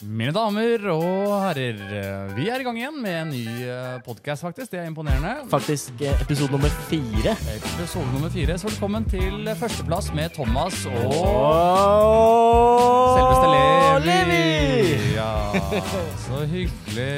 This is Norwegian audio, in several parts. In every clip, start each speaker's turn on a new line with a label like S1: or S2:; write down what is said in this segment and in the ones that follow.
S1: Mine damer og herrer, vi er i gang igjen med en ny podkast, faktisk. Det er imponerende.
S2: Faktisk eh, episode nummer fire.
S1: Episode nummer fire. Så velkommen til førsteplass med Thomas og selveste Levi. Ja, så hyggelig.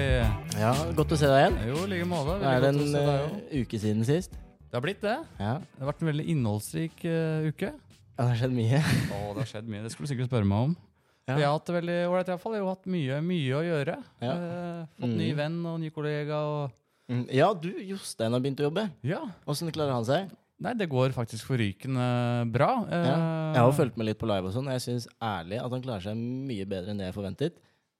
S2: Ja, Godt å se deg igjen.
S1: Jo, i like måte.
S2: Det er en
S1: deg
S2: eh, uke siden sist.
S1: Det har blitt det.
S2: Ja.
S1: Det har vært en veldig innholdsrik eh, uke.
S2: ja, det har skjedd mye.
S1: Å, det har skjedd mye. Det skulle du sikkert spørre meg om.
S2: Ja.
S1: Jeg har hatt det veldig ålreit, iallfall. Jeg har hatt mye, mye å gjøre.
S2: Ja.
S1: Eh, fått ny
S2: Mhm.
S1: venn og ny kollega og
S2: Mm, Ja, du, Jostein har begynt å jobbe.
S1: Ja.
S2: Åssen klarer han seg?
S1: Nei, det går faktisk forrykende bra. Eh,
S2: Ja. Jeg har jo fulgt med litt på live, og sånn, jeg syns ærlig at han klarer seg mye bedre enn det jeg forventet.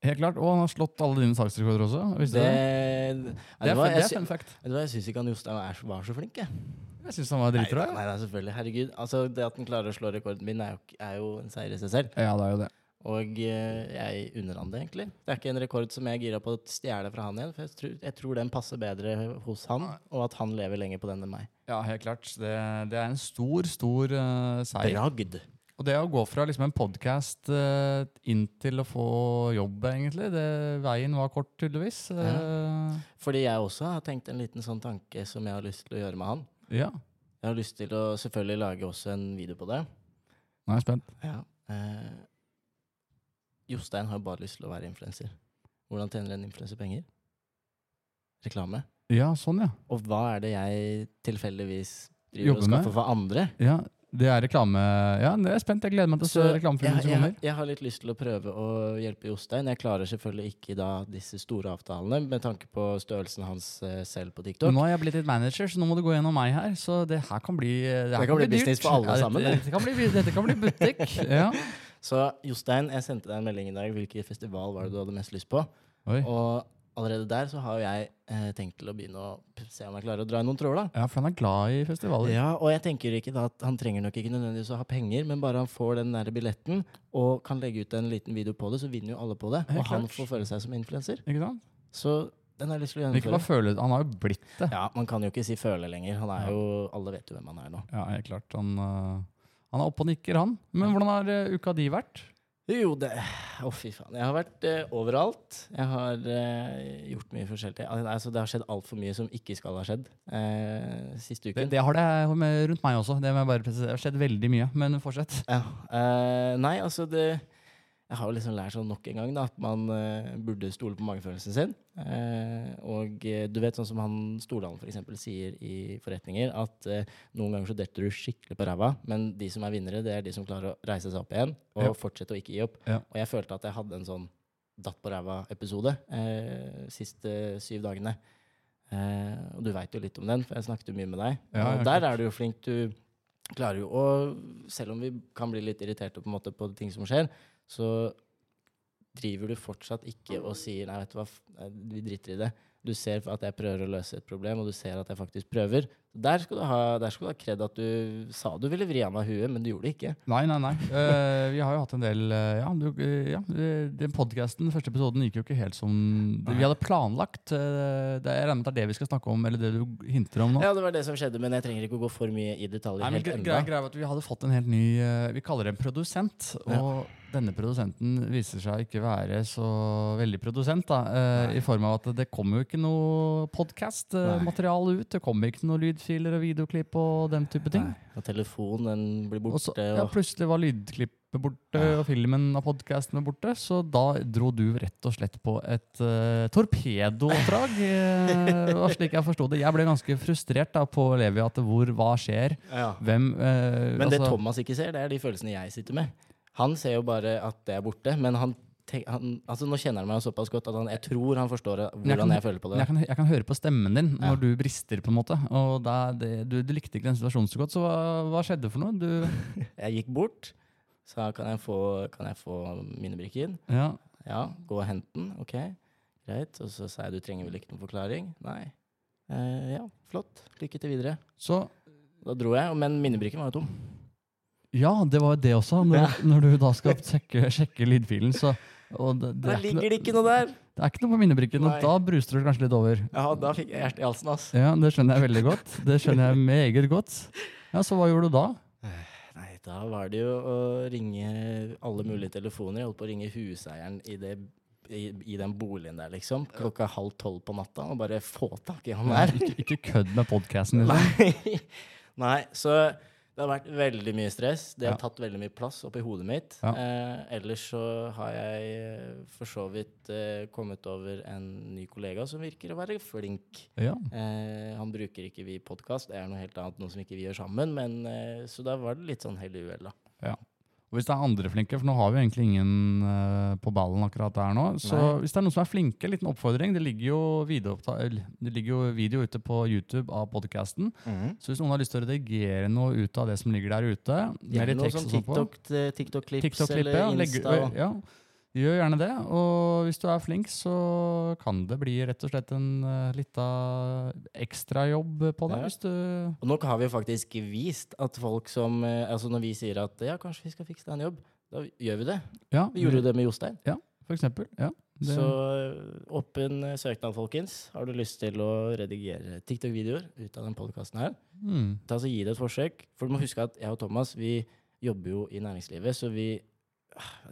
S1: Helt klart. Og han har slått alle dine saksrekorder også. Visste
S2: Det,
S1: du det? Det er,
S2: var-
S1: det er fun fact.
S2: jeg syns ikke han Jostein var så flink, jeg.
S1: Jeg syns han var dritbra.
S2: nei, nei, selvfølgelig. Herregud. Altså, det at han klarer å slå rekorden min, er jo, er jo en seier i seg selv.
S1: Ja, det er jo det.
S2: Og eh, jeg unner han det, egentlig. Det er ikke en rekord som jeg er gira på å stjele fra han igjen, for jeg tror, jeg tror den passer bedre hos han, og at han lever lenger på den enn meg.
S1: Ja, helt klart. Det, det er en stor, stor uh, seier.
S2: Bragd.
S1: Og det å gå fra liksom en podkast inn til å få jobb, egentlig, det, veien var kort, tydeligvis. Ja.
S2: Fordi jeg også har tenkt en liten sånn tanke som jeg har lyst til å gjøre med han.
S1: ja.
S2: Jeg har lyst til å selvfølgelig lage også en video på det.
S1: Nå er jeg spent.
S2: Eh, Jostein har jo bare lyst til å være influenser. Hvordan tjener en influenser penger? Reklame.
S1: Ja, sånn, ja.
S2: Og hva er det jeg tilfeldigvis driver
S1: Jobber
S2: og
S1: med?
S2: skaffer for andre?
S1: ja. Det er reklame Ja, det er spent. Jeg gleder meg til å se reklamefilmen som kommer.
S2: jeg har litt lyst til å prøve å hjelpe Jostein. Jeg klarer selvfølgelig ikke da disse store avtalene med tanke på størrelsen hans eh, selv på
S1: Men
S2: TikTok.
S1: nå har jeg blitt litt manager, så nå må du gå gjennom meg her. Så det her kan bli Det, her
S2: Det kan bli business for alle sammen,
S1: Dette, dette, kan bli, dette kan bli butikk. ja.
S2: Så Jostein, jeg sendte deg en melding i dag. Hvilken festival var det du hadde mest lyst på?
S1: Oi.
S2: Og allerede der så har jo jeg eh, tenkt til å begynne å se om jeg klarer å dra i noen tråder. da.
S1: ja, for han er glad i festivaler.
S2: Ja, og jeg tenker ikke da at han trenger nok ikke nødvendigvis å ha penger, men bare han får den der billetten og kan legge ut en liten video på det, så vinner jo alle på det.
S1: Helt
S2: Og han
S1: klart.
S2: får føle seg som influenser.
S1: Ikke sant?
S2: Så den har jeg lyst til å
S1: Men Ikke
S2: gjennomføre.
S1: bare føle Han har jo blitt det.
S2: Ja, man kan jo ikke si føle lenger. Han er jo, Alle vet jo hvem han er nå.
S1: Ja, helt klart. Han, øh, han er oppe og nikker, han. Men hvordan har øh, uka di vært?
S2: Jo, det Å, fy faen. Jeg har vært eh, overalt. Jeg har eh, gjort mye forskjellig. Al- Altså, det har skjedd altfor mye som ikke skal ha skjedd eh, siste
S1: Det,
S2: uken.
S1: det har det med, rundt meg også. Det må jeg bare presisere. Det har skjedd veldig mye. Men fortsett.
S2: Ja. eh, nei, altså det Jeg har jo liksom lært sånn nok en gang da, at man uh, burde stole på magefølelsen sin. Uh, og eh, du vet sånn som han Stordalen for eksempel sier i forretninger, at uh, noen ganger så detter du skikkelig på ræva, men de som er vinnere, det er de som klarer å reise seg opp igjen og
S1: Ja.
S2: fortsette å ikke gi opp.
S1: Ja.
S2: Og jeg følte at jeg hadde en sånn datt på ræva-episode eh, siste syv dagene. Og du veit jo litt om den, for jeg snakket jo mye med deg.
S1: Ja,
S2: og der er du jo flink. Du klarer jo å Selv om vi kan bli litt irriterte på, på ting som skjer, så driver du fortsatt ikke og sier Nei, vet du hva, vi driter i det. Du ser at jeg prøver å løse et problem, og du ser at jeg faktisk prøver. Der skal du ha, der skal du ha kred at du sa du ville vri av meg huet, men du gjorde det ikke.
S1: Nei, nei, nei. Uh, vi har jo hatt en del uh, Ja, du, uh, ja den podkasten, første episoden, gikk jo ikke helt som det, vi hadde planlagt. Det, jeg regner med det er det vi skal snakke om, eller det du hinter om nå.
S2: Ja, det var det som skjedde, men jeg trenger ikke å gå for mye i detaljer
S1: Nei, men
S2: helt
S1: gre- greia, at Vi hadde fått en helt ny Vi kaller det en produsent. Og denne produsenten viser seg ikke være så veldig produsent. da, eh, I form av at det kommer jo ikke noe podkast-materiale ut. Det kommer ikke noe lydfiler og videoklipp og den type ting.
S2: Nei, Og telefonen blir
S1: Og
S2: borte.
S1: så, ja, plutselig var lydklippet borte, og filmen av podkasten borte. Så da dro du rett og slett på et uh, torpedooppdrag. eh, og slik jeg forsto det. Jeg ble ganske frustrert da på Levi at hvor, hva skjer?
S2: ja.
S1: Hvem uh,
S2: Men det
S1: altså-
S2: Thomas ikke ser, det er de følelsene jeg sitter med. Han ser jo bare at det er borte, men han, tenk, han altså Nå kjenner han meg såpass godt at han, jeg tror han forstår
S1: jeg
S2: hvordan
S1: kan-
S2: jeg føler på det.
S1: jeg kan, jeg kan høre på stemmen din
S2: Ja.
S1: når du brister, på en måte. Og da, det, du, du likte ikke den situasjonen så godt, så hva, hva skjedde for noe? Du,
S2: Jeg gikk bort, sa kan jeg få, kan jeg få minnebrikken?
S1: ja,
S2: Ja, gå og hent den. Ok, greit. Og så sa jeg du trenger vel ikke noen forklaring? Nei. Eh, ja, flott. Lykke til videre.
S1: så
S2: Da dro jeg, men minnebrikken var jo tom.
S1: Ja, det var det også. Når,
S2: Ja.
S1: når du da skal sjekke, sjekke lydfilen, så og det, det,
S2: Da
S1: er
S2: ligger det ikke noe der!
S1: det er ikke noe på minnebrikken, og da bruster du kanskje litt over.
S2: Ja, da fikk jeg hjertet i halsen, ass.
S1: Ja, Det skjønner jeg veldig godt. Det skjønner jeg meget godt. Ja, Så hva gjorde du da?
S2: Nei, da var det jo å ringe alle mulige telefoner. Jeg holdt på å ringe huseieren i det i, i den boligen der, liksom. Klokka halv tolv på natta, og bare få tak i han
S1: Nei,
S2: der.
S1: ikke, ikke kødd med podkasten. Liksom.
S2: Nei. Nei, så det har vært veldig mye stress. Det har
S1: Ja.
S2: tatt veldig mye plass oppi hodet mitt.
S1: Ja.
S2: Eh, ellers så har jeg eh, for så vidt eh, kommet over en ny kollega som virker å være flink.
S1: Ja.
S2: Eh, han bruker ikke vi podkast, det er noe helt annet, noe som ikke vi gjør sammen. Men, eh, så da var det litt sånn hell i uhell, da.
S1: Og hvis det er andre flinke, for nå har vi egentlig ingen eh, på ballen akkurat der nå. Så
S2: Nei.
S1: hvis det er noen som er flinke, liten oppfordring. Det ligger jo, video, det ligger jo video ute på YouTube av podkasten. Så hvis noen har lyst til å redigere noe ut av det som ligger der ute,
S2: Gjerne noe
S1: som
S2: sånn
S1: og sånn
S2: TikTok- eh, TikTok-klips
S1: TikTok-klippet,
S2: eller Insta.
S1: legger- ja. Gjør gjerne det. Og hvis du er flink, så kan det bli rett og slett en uh, lita ekstrajobb på deg.
S2: Ja.
S1: Hvis du
S2: Og nå har vi faktisk vist at folk som uh, Altså når vi sier at ja, kanskje vi skal fikse deg en jobb, da gjør vi det.
S1: Ja,
S2: Vi gjorde jo det med Jostein.
S1: for eksempel. Ja, det,
S2: Så åpen eh, søknad, folkens. Har du lyst til å redigere TikTok-videoer ut av den podkasten her,
S1: mm,
S2: ta så gi det et forsøk. For du må huske at jeg og Thomas vi jobber jo i næringslivet, så vi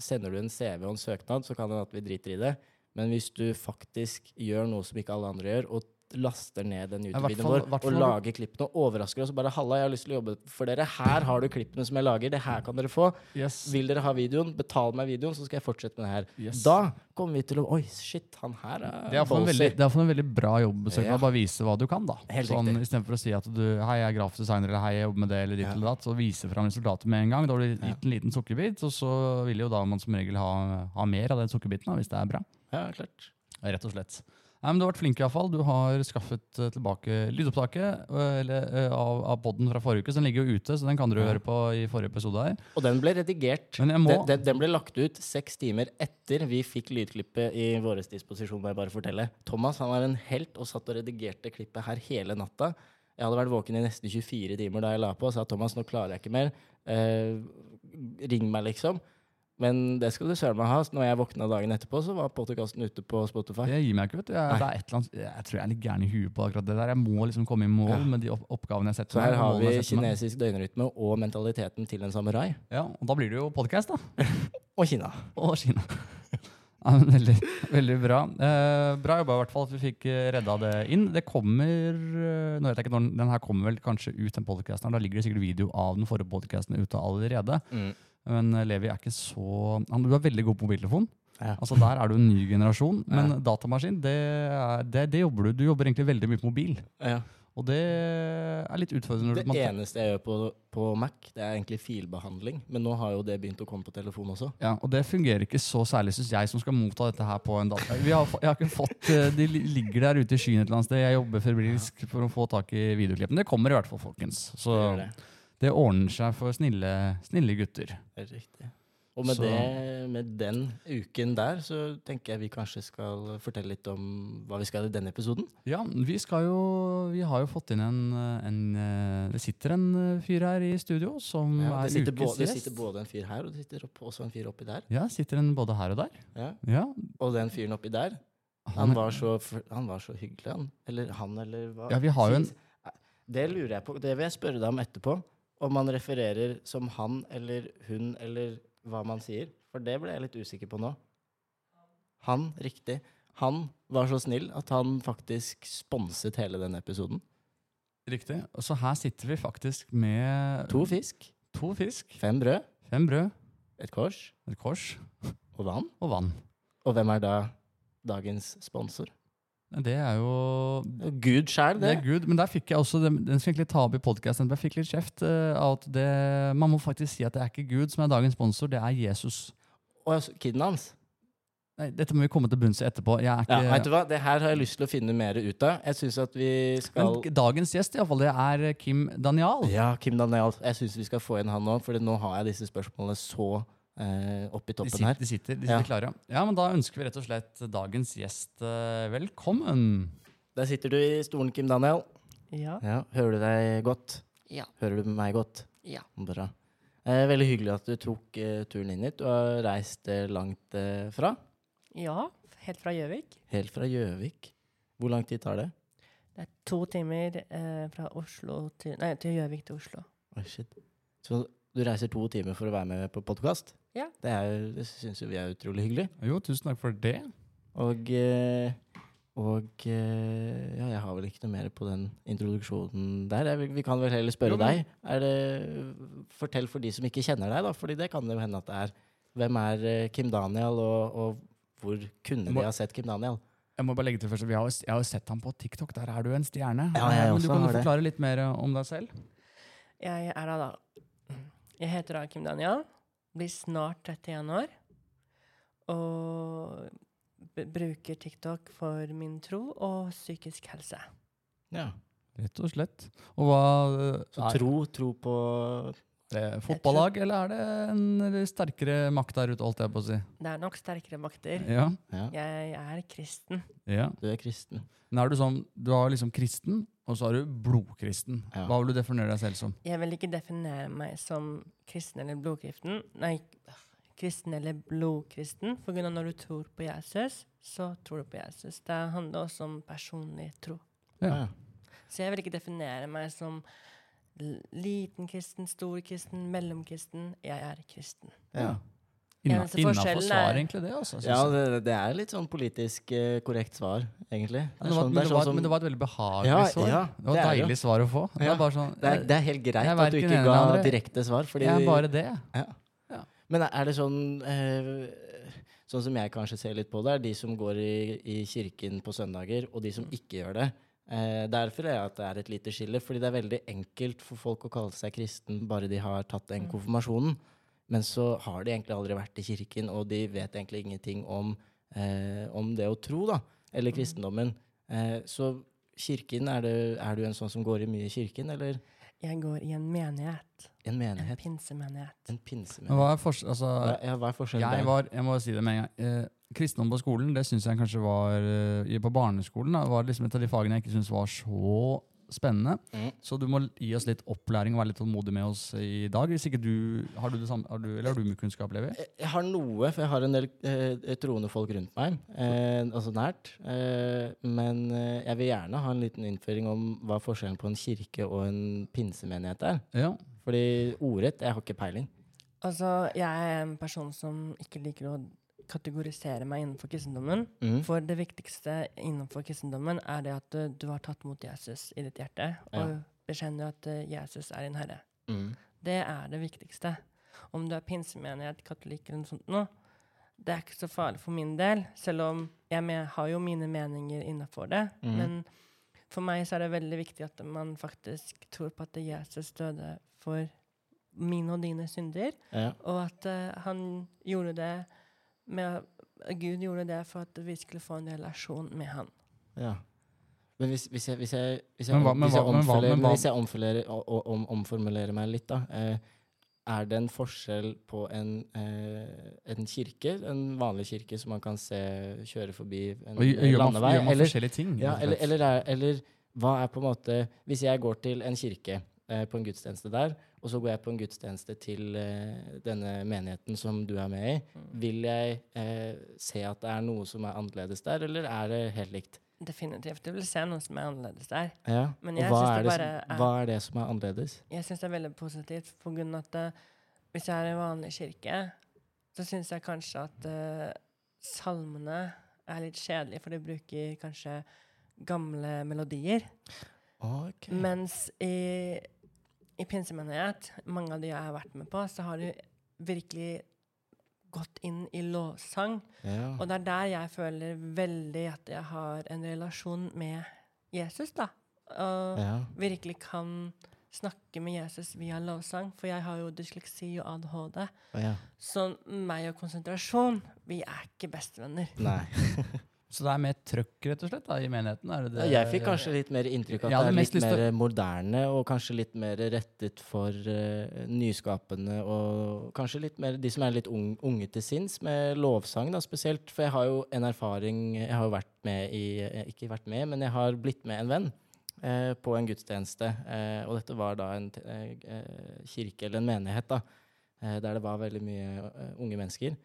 S2: Sender du en CV og en søknad, så kan det hende at vi driter i det. Men hvis du faktisk gjør noe som ikke alle andre gjør, og laster ned den
S1: Ja,
S2: YouTube-videoen vår
S1: hvertfall.
S2: og lager klippene og overrasker oss bare 'Halla, jeg har lyst til å jobbe for dere. Her har du klippene som jeg lager. Det her kan dere få.
S1: yes,
S2: Vil dere ha videoen, betal meg videoen, så skal jeg fortsette med det her.
S1: yes.
S2: Da kommer vi til å Oi, shit, han her
S1: Det
S2: er
S1: er iallfall en, veldig- det er en veldig bra jobb. Så
S2: Ja.
S1: Bare vise hva du kan, da.
S2: Helt
S1: sånn. Istedenfor å si at du hei, jeg er grafdesigner eller hei, jeg jobber med det eller ditt
S2: Ja.
S1: eller datt. Så vise fram resultatet med en gang. Da har du
S2: Ja.
S1: gitt en liten sukkerbit, og så vil jo da man som regel ha, ha mer av den sukkerbiten da, hvis det er bra.
S2: Ja, klart.
S1: Rett og slett. Nei, men Du har vært flink iallfall. Du har skaffet eh, tilbake lydopptaket eh, eller, eh, av, av podden fra forrige uke. Så den ligger jo ute, så den kan dere høre på i forrige episode her.
S2: Og den ble redigert.
S1: Må
S2: Den, den, den ble lagt ut seks timer etter vi fikk lydklippet i vår disposisjon. må jeg bare fortelle. Thomas han var en helt og satt og redigerte klippet her hele natta. Jeg hadde vært våken i nesten 24 timer da jeg la på og sa Thomas, nå klarer jeg ikke mer. Eh, ring meg, liksom. Men det skal du søren meg ha. Når jeg våkna dagen etterpå, så var podkasten ute på Spotify.
S1: Det gir meg ikke, vet du. Jeg, annet, jeg tror jeg er litt gæren i huet på akkurat det der. Jeg må liksom komme i mål
S2: Ja.
S1: med de oppgavene jeg setter meg.
S2: Så her har vi kinesisk døgnrytme og mentaliteten til en samurai.
S1: Ja, og da blir det jo podkast, da.
S2: Og Kina.
S1: Og Kina. Ja, veldig, veldig bra. Eh, bra jobba i hvert fall at vi fikk eh, redda det inn. Det kommer eh, nå vet jeg ikke når den, her kommer vel kanskje ut, den podcasten her. Da ligger det sikkert video av den forrige podcasten ute allerede.
S2: Mm.
S1: Men eh, Levi er ikke så han, Du er veldig god på mobiltelefon.
S2: Ja.
S1: Altså Der er du en ny generasjon. Men
S2: Ja.
S1: datamaskin, det, er, det, det jobber du Du jobber egentlig veldig mye på mobil.
S2: Ja.
S1: Og det er litt utfordrende.
S2: Det eneste jeg gjør på, på Mac, det er egentlig filbehandling. Men nå har jo det begynt å komme på telefon også.
S1: Ja, og det fungerer ikke så særlig, syns jeg, som skal motta dette her på en data. Vi har, jeg har ikke fått, eh, De ligger der ute i skyen et eller annet sted. Jeg jobber febrilsk for å få tak i videoklippene. Det kommer i hvert fall, folkens. Så
S2: Det det.
S1: ordner seg for snille, snille gutter.
S2: Riktig. Og med, det, med den uken der, så tenker jeg vi kanskje skal fortelle litt om hva vi skal i denne episoden.
S1: Ja, vi skal jo Vi har jo fått inn en, en eh, Det sitter en eh, fyr her i studio som
S2: Ja,
S1: er ukes
S2: både, det sitter både en fyr her, og det sitter opp, også en fyr oppi der.
S1: Ja, sitter en både her og der.
S2: Ja.
S1: Ja,
S2: Og den fyren oppi der, han var så, han var så hyggelig, han. Eller han, eller hva.
S1: Ja, vi har jo en-
S2: Det lurer jeg på. Det vil jeg spørre deg om etterpå. Om man refererer som han eller hun, eller hva man sier. For det ble jeg litt usikker på nå. Han, riktig. Han var så snill at han faktisk sponset hele denne episoden.
S1: Riktig. Og så her sitter vi faktisk med
S2: To fisk,
S1: to fisk,
S2: fem brød,
S1: fem brød,
S2: et kors
S1: et kors
S2: og vann.
S1: og vann.
S2: Og hvem er da dagens sponsor?
S1: Det er jo
S2: Gud sjæl,
S1: Det
S2: det.
S1: er Gud, men der fikk jeg også Den, den skal egentlig ta opp i podkasten. Jeg fikk litt kjeft uh, av at det Man må faktisk si at det er ikke Gud som er dagens sponsor, det er Jesus.
S2: Og kiden hans.
S1: Nei, dette må vi komme til bunns i etterpå. Jeg er
S2: Ja, vet du hva? Det her har jeg lyst til å finne mer ut av. Jeg synes at vi skal
S1: Men dagens gjest i alle fall, det er Kim Daniel.
S2: Ja, Kim Daniel. Jeg syns vi skal få inn han nå, for nå har jeg disse spørsmålene så eh, oppi
S1: De
S2: toppen
S1: sitter,
S2: her.
S1: de sitter, de
S2: Ja.
S1: klare. Ja, men da ønsker vi rett og slett dagens gjest eh, velkommen.
S2: Der sitter du i stolen, Kim Daniel.
S3: Ja.
S2: Ja, Hører du deg godt?
S3: Ja.
S2: Hører du meg godt?
S3: Ja.
S2: Bra. Eh, veldig hyggelig at du tok eh, turen inn hit. Du har reist eh, langt eh, fra.
S3: ja. Helt fra Gjøvik.
S2: Helt fra Gjøvik. Hvor lang tid tar det?
S3: Det er to timer eh, fra Oslo til Nei, til Gjøvik til Oslo.
S2: Oh, shit. Så du reiser to timer for å være med på podkast?
S3: Ja.
S2: Det, er- det syns jo vi er utrolig hyggelig.
S1: Jo, tusen takk for det.
S2: Og, eh, og eh, ja, jeg har vel ikke noe mer på den introduksjonen der. Vi kan vel heller spørre
S1: Jo,
S2: deg. Er det, fortell for de som ikke kjenner deg, da, fordi det kan det jo hende at det er. Hvem er eh, Kim Daniel, og, og hvor kunne
S1: Må-
S2: de ha sett Kim Daniel?
S1: Jeg må bare legge til først, vi har, Jeg har jo sett ham på TikTok. Der er du en stjerne.
S2: Ja, jeg
S1: Men
S2: også
S1: du kan
S2: har
S1: jo
S2: det.
S1: forklare litt mer om deg selv?
S3: Jeg er da da Jeg heter da Kim Daniel. Blir snart 31 år. Og b bruker TikTok for min tro og psykisk helse.
S2: Ja.
S1: Rett og slett. Og hva eh,
S2: Så tro, tro på
S1: det fotballag, eller er det en sterkere makt der ute, holdt jeg på å si?
S3: Det er nok sterkere makter.
S1: Ja,
S2: Ja,
S3: Jeg er kristen.
S1: ja.
S2: du er kristen.
S1: Men er du sånn, du har liksom kristen, og så har du blodkristen.
S2: Ja.
S1: Hva vil du definere deg selv som?
S3: Jeg vil ikke definere meg som kristen eller blodkristen. Nei, kristen eller blodkristen. For grunn av når du tror på Jesus, så tror du på Jesus. Det handler også om personlig tro.
S1: Ja.
S2: Ja.
S3: Så jeg vil ikke definere meg som liten kristen, stor kristen, mellomkristen. Jeg er kristen.
S2: Ja.
S1: Inna, Innafor svar, egentlig, det. Også,
S2: Ja, det, det er litt sånn politisk uh, korrekt svar, egentlig. Det
S1: Men det, var,
S2: sånn-
S1: men, det
S2: sånn
S1: var,
S2: som-
S1: men det var et veldig behagelig
S2: Ja,
S1: svar.
S2: ja,
S1: det var et
S2: det jo.
S1: deilig svar å få. Det
S2: Ja.
S1: er bare sånn,
S2: det, er, det er helt greit
S1: er
S2: at du ikke ga direkte svar. Fordi
S1: jeg er bare det.
S2: Men er det sånn eh, Sånn som jeg kanskje ser litt på det, er de som går i, i kirken på søndager, og de som ikke gjør det. Eh, derfor er det at det er et lite skille, fordi det er veldig enkelt for folk å kalle seg kristen bare de har tatt den konfirmasjonen. Men så har de egentlig aldri vært i kirken, og de vet egentlig ingenting om, eh, om det å tro, da. Eller kristendommen. Eh, så kirken, er, det, er du en sånn som går i mye i kirken, eller
S3: Jeg går i en menighet.
S2: en menighet?
S3: En pinsemenighet.
S2: En
S1: Men
S2: pinsemenighet?
S1: hva er. Altså,
S2: Hva, ja, hva er forskjellen
S1: jeg
S2: der?
S1: var, jeg må si det med en gang. Kristendom på skolen, det syns jeg kanskje var eh, På barneskolen da, var liksom et av de fagene jeg ikke syntes var så spennende.
S2: Mm.
S1: Så du må gi oss litt opplæring og være litt tålmodig med oss i dag. Hvis ikke du Har du det samme, har du, eller har du mye kunnskap, Levi?
S2: Jeg jeg har noe, for jeg har en del eh, troende folk rundt meg, eh, altså nært. Eh, men eh, jeg vil gjerne ha en liten innføring om hva forskjellen på en kirke og en pinsemenighet er.
S1: Ja.
S2: Fordi ordrett, jeg har ikke peiling.
S3: Altså, jeg er en person som ikke liker å kategorisere meg innenfor kristendommen.
S2: Mm.
S3: For det viktigste innenfor kristendommen er det at du, du har tatt mot Jesus i ditt hjerte,
S2: Ja.
S3: og bekjenner at uh, Jesus er din herre.
S2: Mm.
S3: Det er det viktigste. Om du er pinsemenighet, katolikk eller noe sånt noe, det er ikke så farlig for min del, selv om jeg med, har jo mine meninger innenfor det.
S2: Mm.
S3: Men for meg så er det veldig viktig at man faktisk tror på at Jesus døde for mine og dine synder,
S2: Ja.
S3: og at uh, han gjorde det med Gud gjorde det for at vi skulle få en relasjon med han.
S2: ja. Men hvis, hvis, jeg, hvis, jeg, hvis, jeg,
S1: hva-
S2: hvis, jeg,
S1: hva- hva-
S2: omformulerer,
S1: hva-
S2: omformulerer, o- o- om, omformulerer meg litt, da eh, Er det en forskjell på en, eh, en kirke, en vanlig kirke som man kan se kjøre forbi en
S1: Og gjør man,
S2: landevei?
S1: gjør man
S2: eller-
S1: forskjellige ting?
S2: Ja, eller, eller, er, eller hva er på en måte Hvis jeg går til en kirke eh, på en gudstjeneste der, og så går jeg på en gudstjeneste til eh, denne menigheten som du er med i, vil jeg eh, se at det er noe som er annerledes der, eller er det helt likt?
S3: Definitivt. Du vil se noe som er annerledes der.
S2: Ja.
S3: Men
S2: og hva er,
S3: det
S2: det som,
S3: er-
S2: hva er det som er annerledes?
S3: Jeg syns det er veldig positivt, på grunn av at eh, hvis jeg er i en vanlig kirke, så syns jeg kanskje at uh, salmene er litt kjedelige, for de bruker kanskje gamle melodier.
S2: Okay.
S3: Mens i, i pinsemenighet, mange av de jeg har vært med på, så har de virkelig gått inn i lovsang.
S2: ja.
S3: Og det er der jeg føler veldig at jeg har en relasjon med Jesus, da. Og
S2: ja.
S3: virkelig kan snakke med Jesus via lovsang. For jeg har jo dysleksi og ADHD.
S2: ja.
S3: Så meg og konsentrasjon, vi er ikke bestevenner.
S2: Nei.
S1: Så det er mer trøkk rett og slett da, i menigheten? Det det?
S2: Jeg fikk kanskje litt mer inntrykk av at
S1: ja,
S2: det er litt
S1: til
S2: mer moderne, og kanskje litt mer rettet for uh, nyskapende, og kanskje litt mer de som er litt unge, unge til sinns, med lovsang da, spesielt. For jeg har jo en erfaring Jeg har jo vært med i eh, Ikke vært med, men jeg har blitt med en venn Uh, på en gudstjeneste. Uh, og dette var da en kirke eller en menighet, da, der det var veldig mye unge mennesker.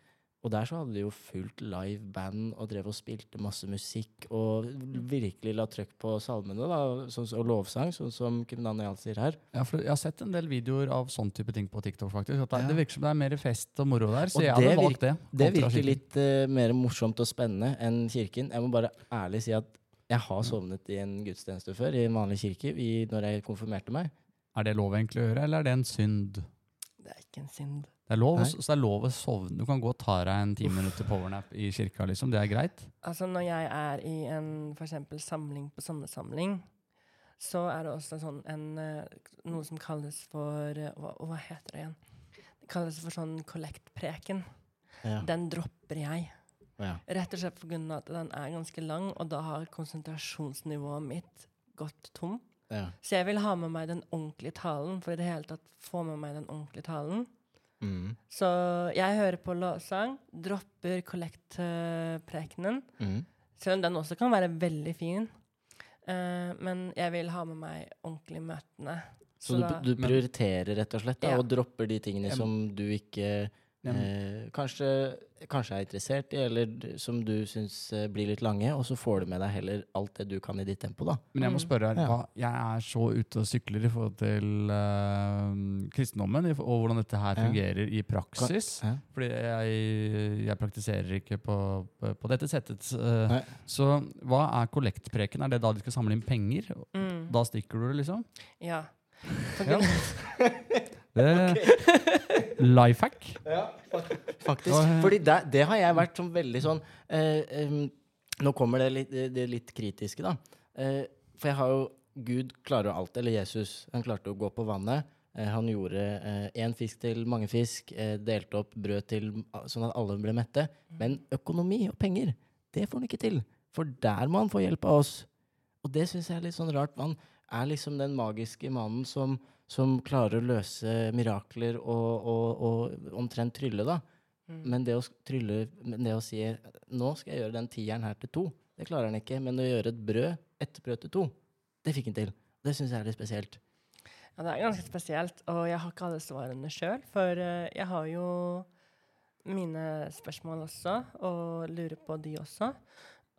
S2: Og der så hadde de jo fullt live band og drev og spilte masse musikk og virkelig la trøkk på salmene da, sånn, og lovsang, sånn som Kim Daniel sier her.
S1: Ja, for jeg har sett en del videoer av sånn type ting på TikTok. faktisk. At det,
S2: Ja.
S1: det virker som det er mer fest og moro der, så
S2: Og
S1: jeg hadde
S2: det
S1: valgt det.
S2: Det virker
S1: kirken.
S2: litt uh, mer morsomt og spennende enn kirken. Jeg må bare ærlig si at jeg har sovnet i en gudstjeneste før, i en vanlig kirke, i, når jeg konfirmerte meg.
S1: Er det lov egentlig å gjøre, eller er det en synd?
S3: Det er ikke en synd.
S1: Det er lov, så det er lov å sovne. Du kan gå og ta deg en ti minutter powernap i kirka, liksom. Det er greit.
S3: Altså når jeg er i en for eksempel samling på sommersamling, så er det også sånn en, eh, noe som kalles for eh, hva, hva heter det igjen? Det kalles for sånn kollektpreken.
S2: Ja.
S3: Den dropper jeg.
S2: Ja.
S3: Rett og slett pga. at den er ganske lang, og da har konsentrasjonsnivået mitt gått tom.
S2: Ja.
S3: Så jeg vil ha med meg den ordentlige talen, for i det hele tatt få med meg den ordentlige talen.
S2: Mm.
S3: Så jeg hører på lovsang, dropper kollektprekenen,
S2: Mm.
S3: selv om den også kan være veldig fin. Uh, men jeg vil ha med meg ordentlig møtene.
S2: Så du,
S3: da-
S2: du prioriterer rett og slett, da,
S3: Ja.
S2: og dropper de tingene som du ikke eh, kanskje, kanskje er interessert i, eller som du syns eh, blir litt lange, og så får du med deg heller alt det du kan i ditt tempo, da.
S1: Men jeg må
S3: Mm.
S1: spørre her,
S2: Ja.
S1: hva, jeg er så ute og sykler i forhold til eh, kristendommen, og hvordan dette her
S2: Ja.
S1: fungerer i praksis.
S2: Ja.
S1: Fordi jeg, jeg praktiserer ikke på, på, på dette settet. eh, så hva er kollektpreken? Er det da de skal samle inn penger?
S3: Mm.
S1: Da stikker du, liksom?
S3: Ja.
S1: Ja.
S3: Det,
S1: Det, Life hack?
S2: Faktisk.
S1: Ja, faktisk.
S2: Fordi det, det har jeg vært sånn veldig sånn eh, um, Nå kommer det litt, det, det litt kritiske, da. Eh, for jeg har jo Gud klarer jo alt. Eller Jesus. Han klarte å gå på vannet. Eh, han gjorde én fisk til mange fisk. Eh, delte opp brød til sånn at alle ble mette. Men økonomi og penger, det får han ikke til. For der må han få hjelp av oss. Og det syns jeg er litt sånn rart. Man er liksom den magiske mannen som, som klarer å løse mirakler og, og, og omtrent trylle, da.
S3: Mm.
S2: Men det å trylle men det å si nå skal jeg gjøre den tieren her til to, det klarer han ikke. Men å gjøre et brød, ett brød til to, det fikk han til. Det syns jeg er litt spesielt.
S3: Ja, det er ganske spesielt, og jeg har ikke alle svarene sjøl. For eh, jeg har jo mine spørsmål også, og lurer på de også.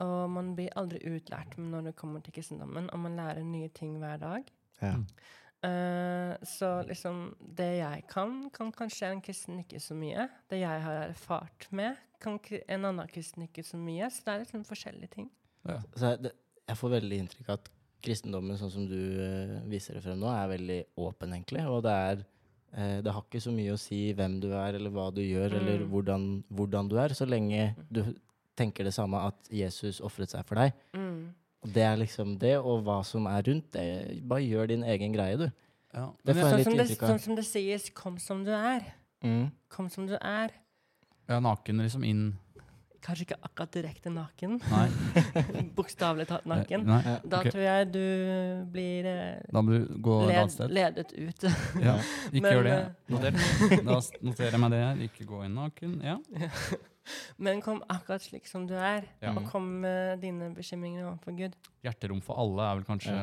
S3: Og man blir aldri utlært når det kommer til kristendommen, og man lærer nye ting hver dag.
S2: Ja.
S3: Eh, så liksom det jeg kan, kan kanskje en kristen ikke så mye. Det jeg har erfart med, kan en annen kristen ikke så mye. Så det er liksom forskjellige ting.
S1: Ja.
S2: Så jeg, det, jeg får veldig inntrykk av at kristendommen, sånn som du uh, viser det frem nå, er veldig åpen, egentlig. Og det er eh, Det har ikke så mye å si hvem du er, eller hva du gjør, eller
S3: Mm.
S2: hvordan, hvordan du er, så lenge du tenker det samme at Jesus ofret seg for deg.
S3: Mm.
S2: Det er liksom det, og hva som er rundt. Det, bare gjør din egen greie, du.
S1: Ja.
S2: Det får
S1: jeg,
S3: Sånn
S2: litt inntrykk av.
S3: sånn som det sies 'kom som du er'.
S2: Mm.
S3: Kom som du er.
S1: ja, naken liksom inn
S3: Kanskje ikke akkurat direkte naken.
S1: Nei.
S3: Bokstavelig talt naken.
S1: Nei.
S3: Da
S1: okay.
S3: tror jeg du blir eh,
S1: Da må du gå et annet sted.
S3: ledet ut.
S1: Ja. Ikke
S3: Men,
S1: gjør det.
S3: eh,
S1: Noter. Da noterer jeg meg det. Ikke gå inn naken. Ja.
S3: Men kom akkurat slik som du er,
S1: Ja.
S3: og kom med dine bekymringer overfor Gud.
S1: Hjerterom for alle er vel kanskje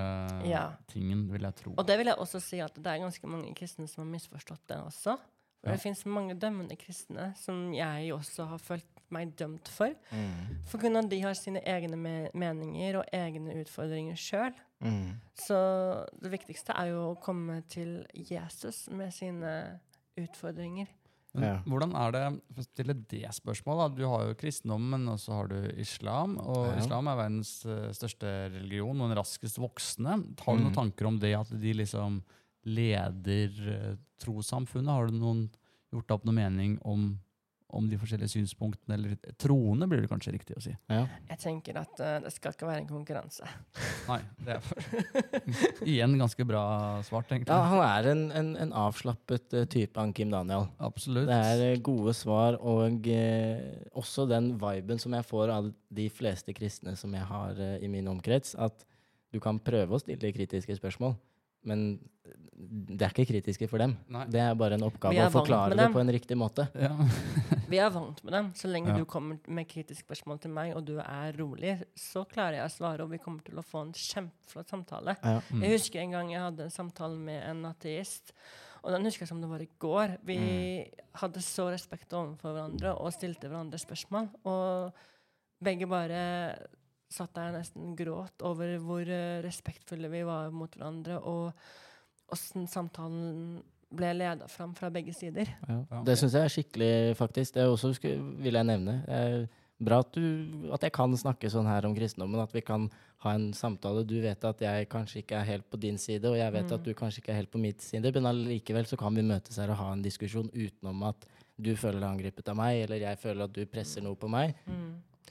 S3: Ja.
S1: tingen, vil jeg tro.
S3: Og det vil jeg også si at det er ganske mange kristne som har misforstått det også. For
S1: Ja.
S3: det fins mange dømmende kristne som jeg også har følt meg dømt for.
S2: Mm.
S3: For grunn av de har sine egne me meninger og egne utfordringer sjøl.
S2: Mm.
S3: Så det viktigste er jo å komme til Jesus med sine utfordringer.
S1: Men
S2: Ja.
S1: Hvordan er det For å stille det spørsmålet Du har jo kristendommen, og så har du islam. Og
S2: Ja.
S1: islam er verdens eh, største religion og den raskest voksende. Har du
S2: Mm.
S1: noen tanker om det, at de liksom leder uh, trossamfunnet? Har du noen, gjort opp noen mening om, om de forskjellige synspunktene? Eller troende, blir det kanskje riktig å si.
S2: Ja.
S3: Jeg tenker at uh, det skal ikke være en konkurranse.
S1: Nei, det er for Igjen ganske bra svart, egentlig.
S2: ja, han er en, en, en avslappet uh, type, han Kim Daniel.
S1: Absolutt.
S2: Det er uh, gode svar, og også den viben som jeg får av de fleste kristne som jeg har i min omkrets, at du kan prøve å stille kritiske spørsmål, men det er ikke kritiske for dem.
S1: Nei.
S2: Det er bare en oppgave å forklare det på en riktig måte.
S1: Ja.
S3: Vi er vant med dem. Så lenge
S1: Ja.
S3: du kommer med kritiske spørsmål til meg, og du er rolig, så klarer jeg å svare, og vi kommer til å få en kjempeflott samtale.
S2: Ja.
S1: Mm.
S3: Jeg husker en gang jeg hadde en samtale med en ateist, Og den husker jeg som det var i går. Vi
S2: Mm.
S3: hadde så respekt overfor hverandre og stilte hverandre spørsmål. Og begge bare satt der nesten gråt over hvor eh, respektfulle vi var mot hverandre, og åssen samtalen ble leda fram fra begge sider.
S2: Ja. Det syns jeg er skikkelig, faktisk. Det er også skulle, vil jeg nevne. Det er bra at, du, at jeg kan snakke sånn her om kristendommen. At vi kan ha en samtale. Du vet at jeg kanskje ikke er helt på din side, og jeg vet
S3: Mm.
S2: at du kanskje ikke er helt på mitt side, men allikevel så kan vi møtes her og ha en diskusjon utenom at du føler deg angrepet av meg, eller jeg føler at du presser noe på meg.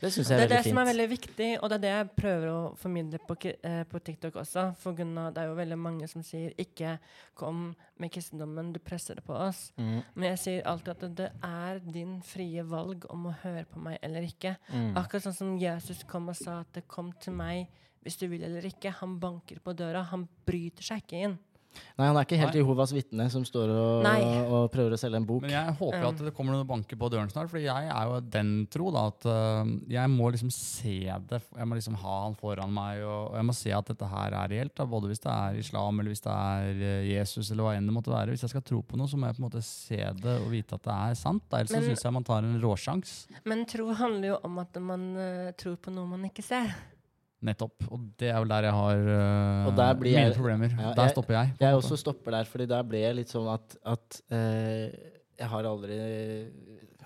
S2: Det syns jeg
S3: er
S2: er
S3: det
S2: veldig
S3: som er veldig viktig, og det er det jeg prøver å formidle på, eh, på TikTok også. For Gunnar, det er jo veldig mange som sier 'ikke kom med kristendommen, du presser det på oss'.
S2: Mm,
S3: Men jeg sier alltid at det, det er din frie valg om å høre på meg eller ikke.
S2: mm.
S3: Akkurat sånn som Jesus kom og sa at det 'kom til meg hvis du vil eller ikke'. Han banker på døra. Han bryter seg ikke inn.
S2: Nei, han er ikke helt
S1: Nei.
S2: Jehovas vitne som står og, og prøver å selge en bok.
S1: Men jeg håper
S3: Um.
S1: at det kommer noen banker på døren snart, fordi jeg er jo den tro da, at øh, jeg må liksom se det. Jeg må liksom ha han foran meg, og, og jeg må se at dette her er reelt. Da, både hvis det er islam, eller hvis det er øh, Jesus, eller hva enn det måtte være. Hvis jeg skal tro på noe, så må jeg på en måte se det og vite at det er sant. Da. Ellers syns jeg man tar en råsjans.
S3: Men tro handler jo om at man eh, tror på noe man ikke ser.
S1: Nettopp. Og det er vel der jeg har uh,
S2: Og der blir
S1: mine
S2: jeg-
S1: problemer.
S2: Ja,
S1: der
S2: jeg-
S1: stopper jeg.
S2: Jeg også stopper der, fordi der ble jeg litt sånn at, at uh, Jeg har aldri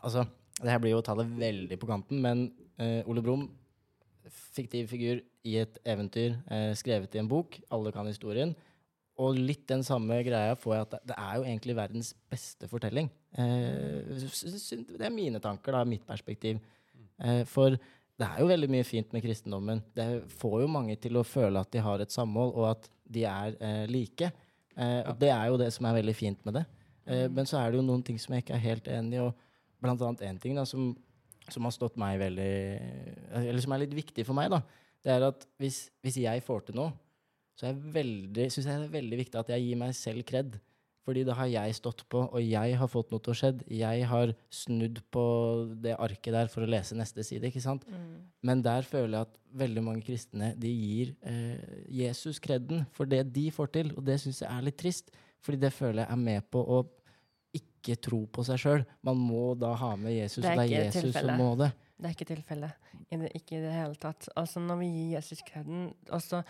S2: Altså, det her blir jo å ta det veldig på kanten, men uh, Ole Brumm, fiktiv figur i et eventyr, eh, skrevet i en bok. Alle kan historien. Og litt den samme greia får jeg at det, er jo egentlig verdens beste fortelling. Eh, det er mine tanker, da, mitt perspektiv. Eh, for det er jo veldig mye fint med kristendommen. Det får jo mange til å føle at de har et samhold, og at de er eh, like. Eh, og det er jo det som er veldig fint med det. Eh, men så er det jo noen ting som jeg ikke er helt enig i, og blant annet én ting da, som, som har stått meg veldig Eller som er litt viktig for meg, da. Det er at hvis, hvis jeg får til noe, så syns jeg det er veldig viktig at jeg gir meg selv kred. Fordi da har jeg stått på, og jeg har fått noe til å skjedd. Jeg har snudd på det arket der for å lese neste side. ikke sant? Men der føler jeg at veldig mange kristne de gir eh, Jesus kreden for det de får til, og det syns jeg er litt trist. Fordi det føler jeg er med på å ikke tro på seg sjøl. Man må da ha med Jesus,
S3: Det er
S2: og det er Jesus
S3: tilfelle.
S2: som må det.
S3: Det er ikke tilfellet. Ikke i det hele tatt. Altså, når vi gir Jesus kreden altså,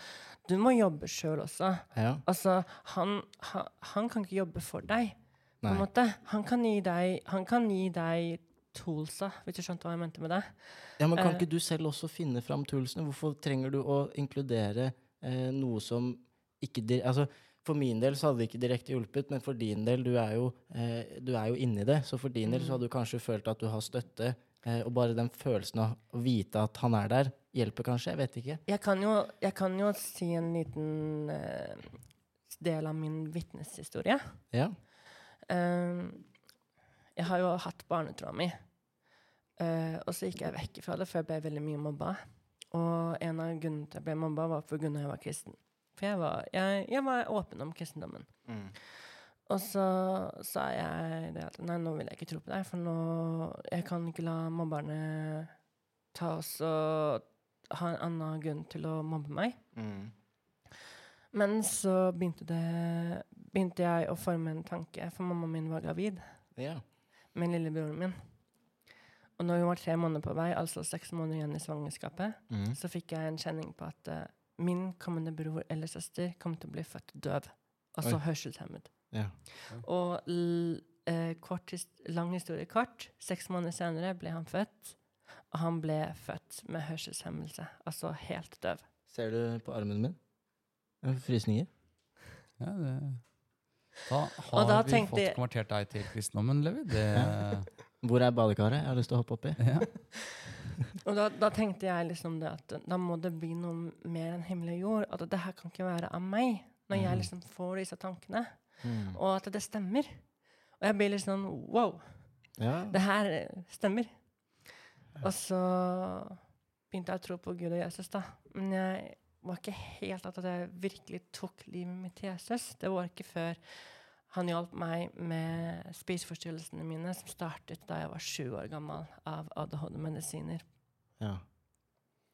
S3: Du må jobbe sjøl også.
S2: Ja.
S3: Altså, han, han, han kan ikke jobbe for deg. På en måte. Han kan gi deg, han kan gi deg toolsa, hvis du skjønte hva jeg mente med det.
S2: Ja, men kan
S3: Eh.
S2: ikke du selv også finne fram toolsene? Hvorfor trenger du å inkludere eh, noe som ikke Altså, for min del så hadde det ikke direkte hjulpet, men for din del, du er jo, eh, du er jo inni det. Så for din del så hadde du kanskje følt at du har støtte, og bare den følelsen av å vite at han er der, hjelper kanskje? Jeg vet ikke.
S3: Jeg kan jo, jeg kan jo si en liten uh, del av min vitneshistorie.
S2: Ja.
S3: Eh, jeg har jo hatt barnetraumi. Uh, og så gikk jeg vekk fra det, for jeg ble veldig mye mobba. Og en av grunnene til at jeg ble mobba, var pga. at jeg var kristen. For jeg var, jeg, jeg var åpen om kristendommen. Og så sa jeg det at nei, nå vil jeg ikke tro på deg, for nå Jeg kan ikke la mobberne ta oss og ha en annen grunn til å mobbe meg.
S2: Mm.
S3: Men så begynte, det, begynte jeg å forme en tanke, for mammaen min var gravid
S2: Ja.
S3: med lillebroren min. Og når hun var tre måneder på vei, altså seks måneder igjen i svangerskapet,
S2: Mm.
S3: så fikk jeg en kjenning på at uh, min kommende bror eller søster kom til å bli født døv. Altså
S2: Oi.
S3: hørselshemmet.
S2: Ja.
S3: Og eh, kort, lang historie kort, seks måneder senere ble han født. Og han ble født med hørselshemmelse, altså helt døv.
S2: Ser du på armen min? Frysninger?
S1: Ja, det. Da har
S3: da
S1: vi fått
S3: jeg-
S1: konvertert deg til kristendommen, Levi. Det,
S2: Hvor er badekaret? Jeg har lyst til å hoppe oppi.
S1: ja.
S3: Og da, da tenkte jeg liksom det at da må det bli noe mer enn himmel og jord. At det her kan ikke være av meg, når jeg
S2: Mhm.
S3: liksom får disse tankene.
S2: Mm.
S3: Og at det stemmer. Og jeg blir litt sånn wow,
S2: Ja.
S3: det her eh, stemmer. Og så begynte jeg å tro på Gud og Jesus, da. Men jeg var ikke helt at jeg virkelig tok livet mitt til Jesus. Det var ikke før han hjalp meg med spiseforstyrrelsene mine, som startet da jeg var sju år gammel, av ADHD-medisiner.
S2: ja.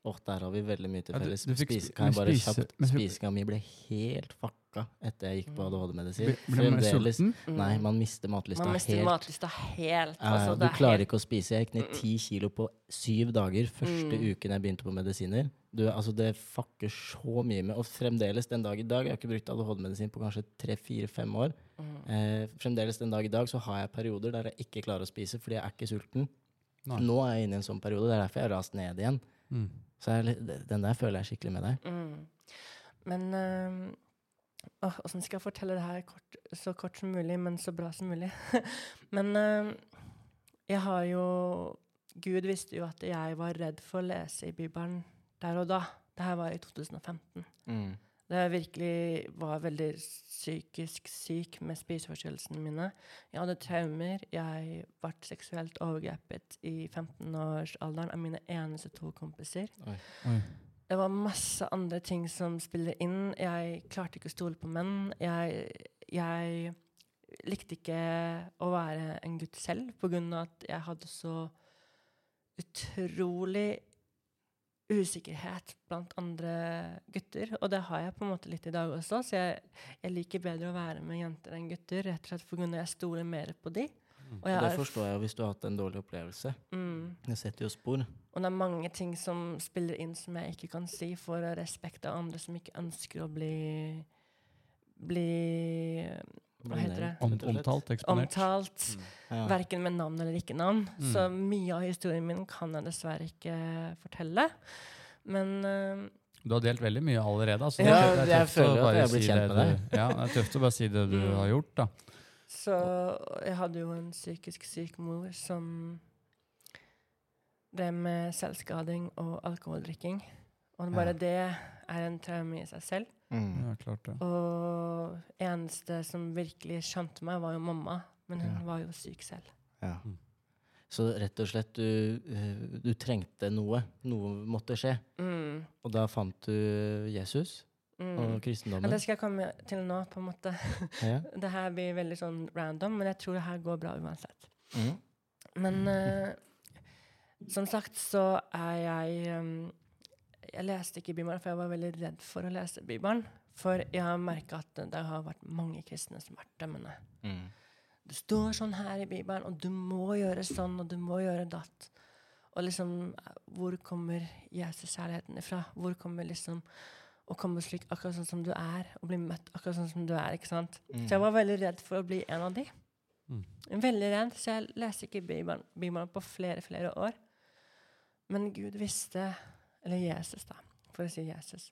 S2: Og der har vi veldig mye til
S1: Ja, du- du
S2: Spise, kan jeg bare kjapt
S1: men
S2: Spisinga mi ble helt fuck, uka etter jeg gikk på ADHD-medisin.
S1: Blir blir man
S2: Fremdeles
S1: sulten?
S2: Nei, man mister matlysta
S3: Mm. Man mister
S2: helt.
S3: matlysta helt. Altså,
S2: du
S3: det er
S2: klarer
S3: helt-
S2: ikke å spise. Jeg gikk ned ti kilo på syv dager første
S3: Mm.
S2: uken jeg begynte på medisiner. Du, altså Det fucker så mye med Og fremdeles den dag i dag Jeg har ikke brukt ADHD-medisin på kanskje tre, fire, fem år.
S3: Mm.
S2: Eh, fremdeles den dag i dag så har jeg perioder der jeg ikke klarer å spise fordi jeg er ikke sulten.
S1: Nei.
S2: Nå er jeg inne i en sånn periode. Det er derfor jeg har rast ned igjen.
S1: Mm.
S2: Så jeg, den der føler jeg skikkelig med deg.
S3: Mm. Men ehm, åh, Åssen skal jeg fortelle det her kort, så kort som mulig, men så bra som mulig? men uh, jeg har jo Gud visste jo at jeg var redd for å lese i Bibelen der og da. Det her var i 2015.
S2: Mm.
S3: Da jeg virkelig var veldig psykisk syk med spiseforstyrrelsene mine. Jeg hadde traumer. Jeg ble seksuelt overgrepet i 15-årsalderen av mine eneste to kompiser.
S1: Oi. Oi.
S3: Det var masse andre ting som spiller inn. Jeg klarte ikke å stole på menn. Jeg, jeg likte ikke å være en gutt selv av at jeg hadde så utrolig usikkerhet blant andre gutter. Og det har jeg på en måte litt i dag også, så jeg, jeg liker bedre å være med jenter enn gutter. Rett og slett av at jeg stoler mer på de. Og, jeg
S2: Det
S3: er-
S2: forstår jeg jo hvis du har hatt en dårlig opplevelse.
S3: mm,
S2: Det setter jo spor.
S3: og det er mange ting som spiller inn som jeg ikke kan si, for respekt av andre som ikke ønsker å bli bli Hva heter det?
S1: Om,
S2: og
S1: omtalt, eksponert.
S3: omtalt.
S2: Ja.
S3: Verken med navn eller ikke navn.
S1: Mm.
S3: Så mye av historien min kan jeg dessverre ikke fortelle. Men uh,
S1: Du har delt veldig mye allerede. Altså.
S2: Ja,
S1: Det er
S2: jeg
S1: tøft å
S2: føler at
S1: bare
S2: jeg har blitt
S1: si
S2: kjent
S1: det
S2: med
S1: du- Ja, det er tøft å bare si det du
S3: Mm.
S1: har gjort, da.
S3: Så jeg hadde jo en psykisk syk mor som Det med selvskading og alkoholdrikking. Og bare
S2: Ja.
S3: det er en traume i seg selv.
S2: Mm.
S1: Ja, klart det.
S3: Og eneste som virkelig skjønte meg, var jo mamma. Men hun
S2: Ja.
S3: var jo syk selv.
S2: Ja.
S1: Mm.
S2: Så rett og slett, du, eh, du trengte noe. Noe måtte skje.
S3: Mm.
S2: Og da fant du Jesus
S3: Mm.
S2: og
S3: Ja,
S2: kristendommen.
S3: det skal jeg komme til nå, på en måte.
S2: Ja.
S3: Det her blir veldig sånn random, men jeg tror det her går bra uansett.
S2: Mm.
S3: Men uh, som sagt så er jeg um, Jeg leste ikke Bibelen, for jeg var veldig redd for å lese Bibelen. For jeg har merka at det har vært mange kristne som har vært dømmende.
S2: Mm.
S3: Det står sånn her i Bibelen, og du må gjøre sånn, og du må gjøre datt. Og liksom, hvor kommer Jesus-kjærligheten ifra? Hvor kommer liksom å komme slik akkurat sånn som du er, og bli møtt akkurat sånn som du er, ikke sant?
S2: Mm.
S3: Så jeg var veldig redd for å bli en av de.
S1: Mm.
S3: Veldig redd, så jeg leser ikke Bibelen, Bibelen på flere, flere år. Men Gud visste, eller Jesus da, for å si Jesus.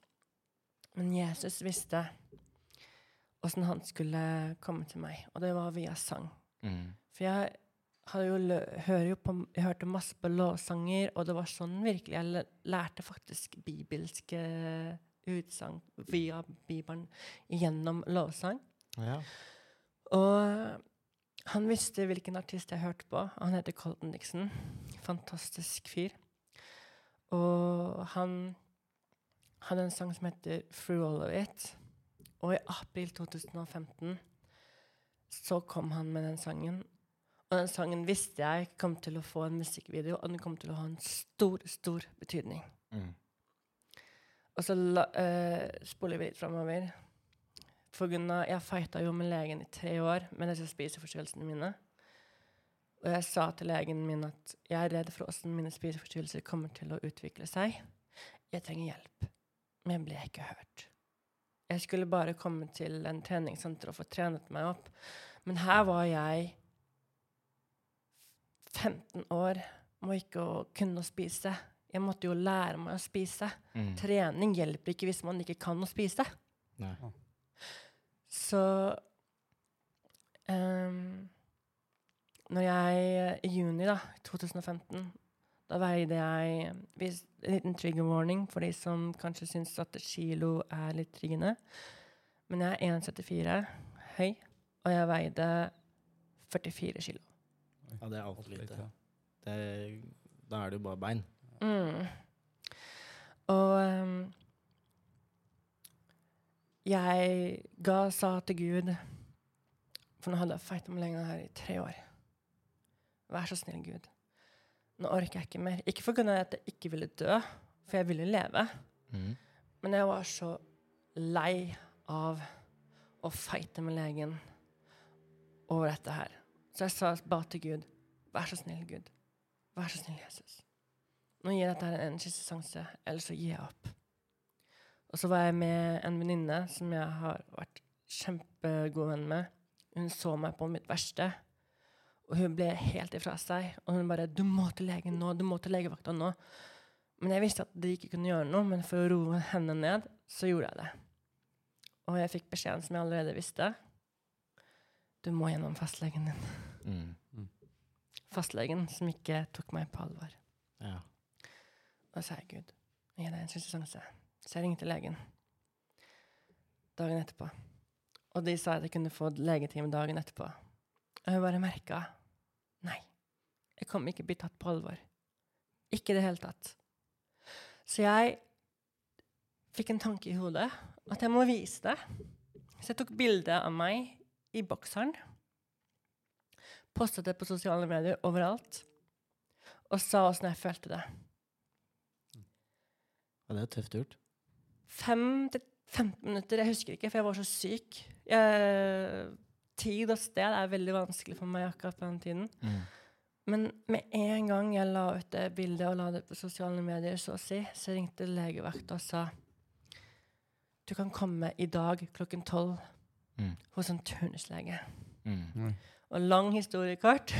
S3: Men Jesus visste hvordan han skulle komme til meg, og det var via sang.
S2: Mm.
S3: For jeg, hadde jo jo på, jeg hørte masse på lovsanger, og det var sånn virkelig jeg lærte faktisk bibelske utsagn via Bibelen gjennom lovsang.
S2: Ja.
S3: Og han visste hvilken artist jeg hørte på. Han heter Colton Dixon. Fantastisk fyr. Og han hadde en sang som heter 'Through All of It'. Og i april 2015 så kom han med den sangen. Og den sangen visste jeg kom til å få en musikkvideo, og den kom til å ha en stor, stor betydning.
S2: Mm.
S3: Og så la, uh, spoler vi litt framover. For grunn av, jeg fighta jo med legen i tre år med disse spiseforstyrrelsene mine. Og jeg sa til legen min at jeg er redd for åssen mine spiseforstyrrelser kommer til å utvikle seg. Jeg trenger hjelp. Men jeg ble ikke hørt. Jeg skulle bare komme til en treningssenter og få trenet meg opp. Men her var jeg 15 år, må ikke kunne å spise. Jeg måtte jo lære meg å spise.
S2: Mm.
S3: Trening hjelper ikke hvis man ikke kan å spise.
S2: Nei.
S3: Så um, Når jeg i juni da, 2015 Da veide jeg vis, En liten trigger warning for de som kanskje syns at kilo er litt triggende. Men jeg er 1,74 høy, og jeg veide 44 kilo.
S2: Ja, det er altfor lite. Det da er det jo bare bein.
S3: Mm. Og um, jeg ga sa til Gud For nå hadde jeg fighta med lenge her i tre år. Vær så snill, Gud. Nå orker jeg ikke mer. Ikke for at jeg ikke ville dø, for jeg ville leve.
S2: Mm.
S3: Men jeg var så lei av å fighte med legen over dette her. Så jeg sa bare til Gud, vær så snill, Gud. Vær så snill, Jesus. Nå gir jeg dette her en siste sjanse, ellers så gir jeg opp. Og så var jeg med en venninne som jeg har vært kjempegod venn med. Hun så meg på mitt verste, og hun ble helt ifra seg. Og hun bare 'Du må til legen nå. Du må til legevakta nå.' Men jeg visste at de ikke kunne gjøre noe, men for å roe henne ned, så gjorde jeg det. Og jeg fikk beskjeden som jeg allerede visste. Du må gjennom fastlegen din.
S2: Mm.
S3: Fastlegen som ikke tok meg på alvor.
S2: Ja.
S3: Da sa jeg, Gud, gir deg en siste sjanse. Så jeg ringte legen dagen etterpå. Og de sa at jeg kunne få legetime dagen etterpå. Og jeg bare merka nei, jeg kommer ikke bli tatt på alvor. Ikke i det hele tatt. Så jeg fikk en tanke i hodet at jeg må vise det. Så jeg tok bilde av meg i bokseren. Postet det på sosiale medier overalt. Og sa åssen jeg følte det.
S2: Ja, det er tøft gjort.
S3: Fem til 15 minutter, jeg husker ikke, for jeg var så syk. Jeg, tid og sted er veldig vanskelig for meg akkurat på den tiden.
S2: Mm.
S3: Men med en gang jeg la ut det bildet og la det på sosiale medier, så å si, så ringte legevakta og sa du kan komme i dag klokken tolv
S2: Mm.
S3: hos en turnuslege.
S2: Mm.
S3: Og lang historiekort.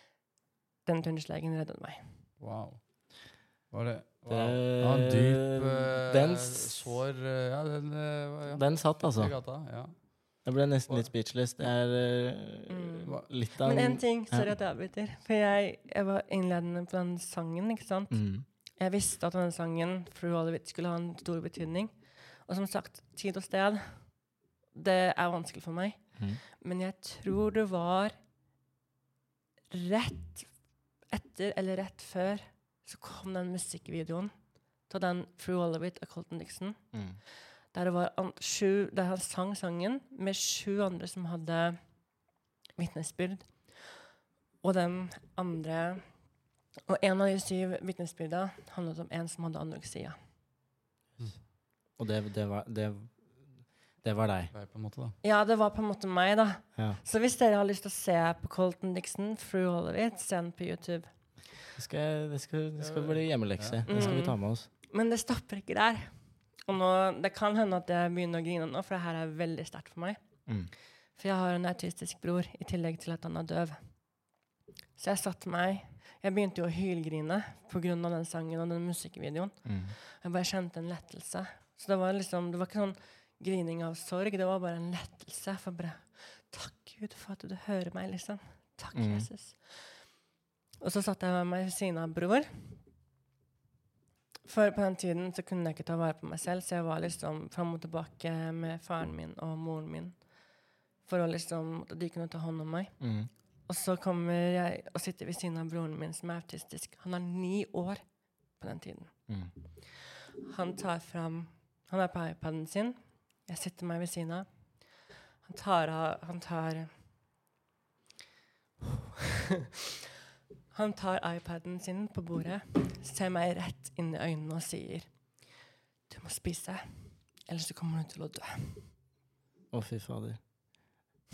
S3: Den turnuslegen reddet meg.
S1: Wow. Var det wow.
S2: Det-
S1: ja, en dyp uh,
S2: den
S1: sår uh, Ja, den uh, ja.
S2: Den satt, altså.
S1: I gata, ja.
S2: Jeg ble nesten litt speechless. Det er
S3: Mm.
S2: litt av
S3: Men en ting, sorry at jeg avbryter, for jeg, jeg var innledende på den sangen, ikke sant?
S2: mm.
S3: Jeg visste at denne sangen Fru It skulle ha en stor betydning. Og som sagt, tid og sted, det er vanskelig for meg.
S2: Mm.
S3: Men jeg tror det var rett etter eller rett før så kom den musikkvideoen til den Through All of It av Colton Dixon.
S2: Mm.
S3: Der det var an sju, der han sang sangen med sju andre som hadde vitnesbyrd. Og den andre Og en av de syv vitnesbyrda handlet om en som hadde anoreksia.
S2: Og det, det, var, det, det var deg.
S1: Det var på en måte, da.
S3: Ja, det var på en måte meg, da.
S2: Ja.
S3: Så hvis dere har lyst til å se på Colton Dixon, of It, se den på YouTube.
S2: Det skal, det skal, det skal bli hjemmelekse.
S3: Ja.
S2: Det skal vi
S3: Mm.
S2: ta med oss.
S3: Men det stopper ikke der. Og nå, det kan hende at jeg begynner å grine nå, for det her er veldig sterkt for meg.
S2: Mm.
S3: For jeg har en autistisk bror, i tillegg til at han er døv. Så jeg satte meg Jeg begynte jo å hylgrine pga. den sangen og den musikkvideoen.
S2: Mm.
S3: Jeg bare kjente en lettelse. Så det var liksom, det var ikke sånn grining av sorg, det var bare en lettelse. For bare Takk, Gud, for at du hører meg, liksom. Takk,
S2: Mm.
S3: Jesus. Og så satt jeg med meg ved siden av bror. For på den tiden så kunne jeg ikke ta vare på meg selv, så jeg var liksom fram og tilbake med faren min og moren min. For å liksom, at de kunne ta hånd om meg.
S2: Mm.
S3: Og så kommer jeg og sitter ved siden av broren min som er autistisk. Han er ni år på den tiden.
S2: Mm.
S3: Han tar fram Han er på iPaden sin. Jeg sitter meg ved siden av. Han tar av Han tar Han tar iPaden sin på bordet, ser meg rett inn i øynene og sier Du må spise, ellers så kommer du til å dø.
S2: Å, fy fader.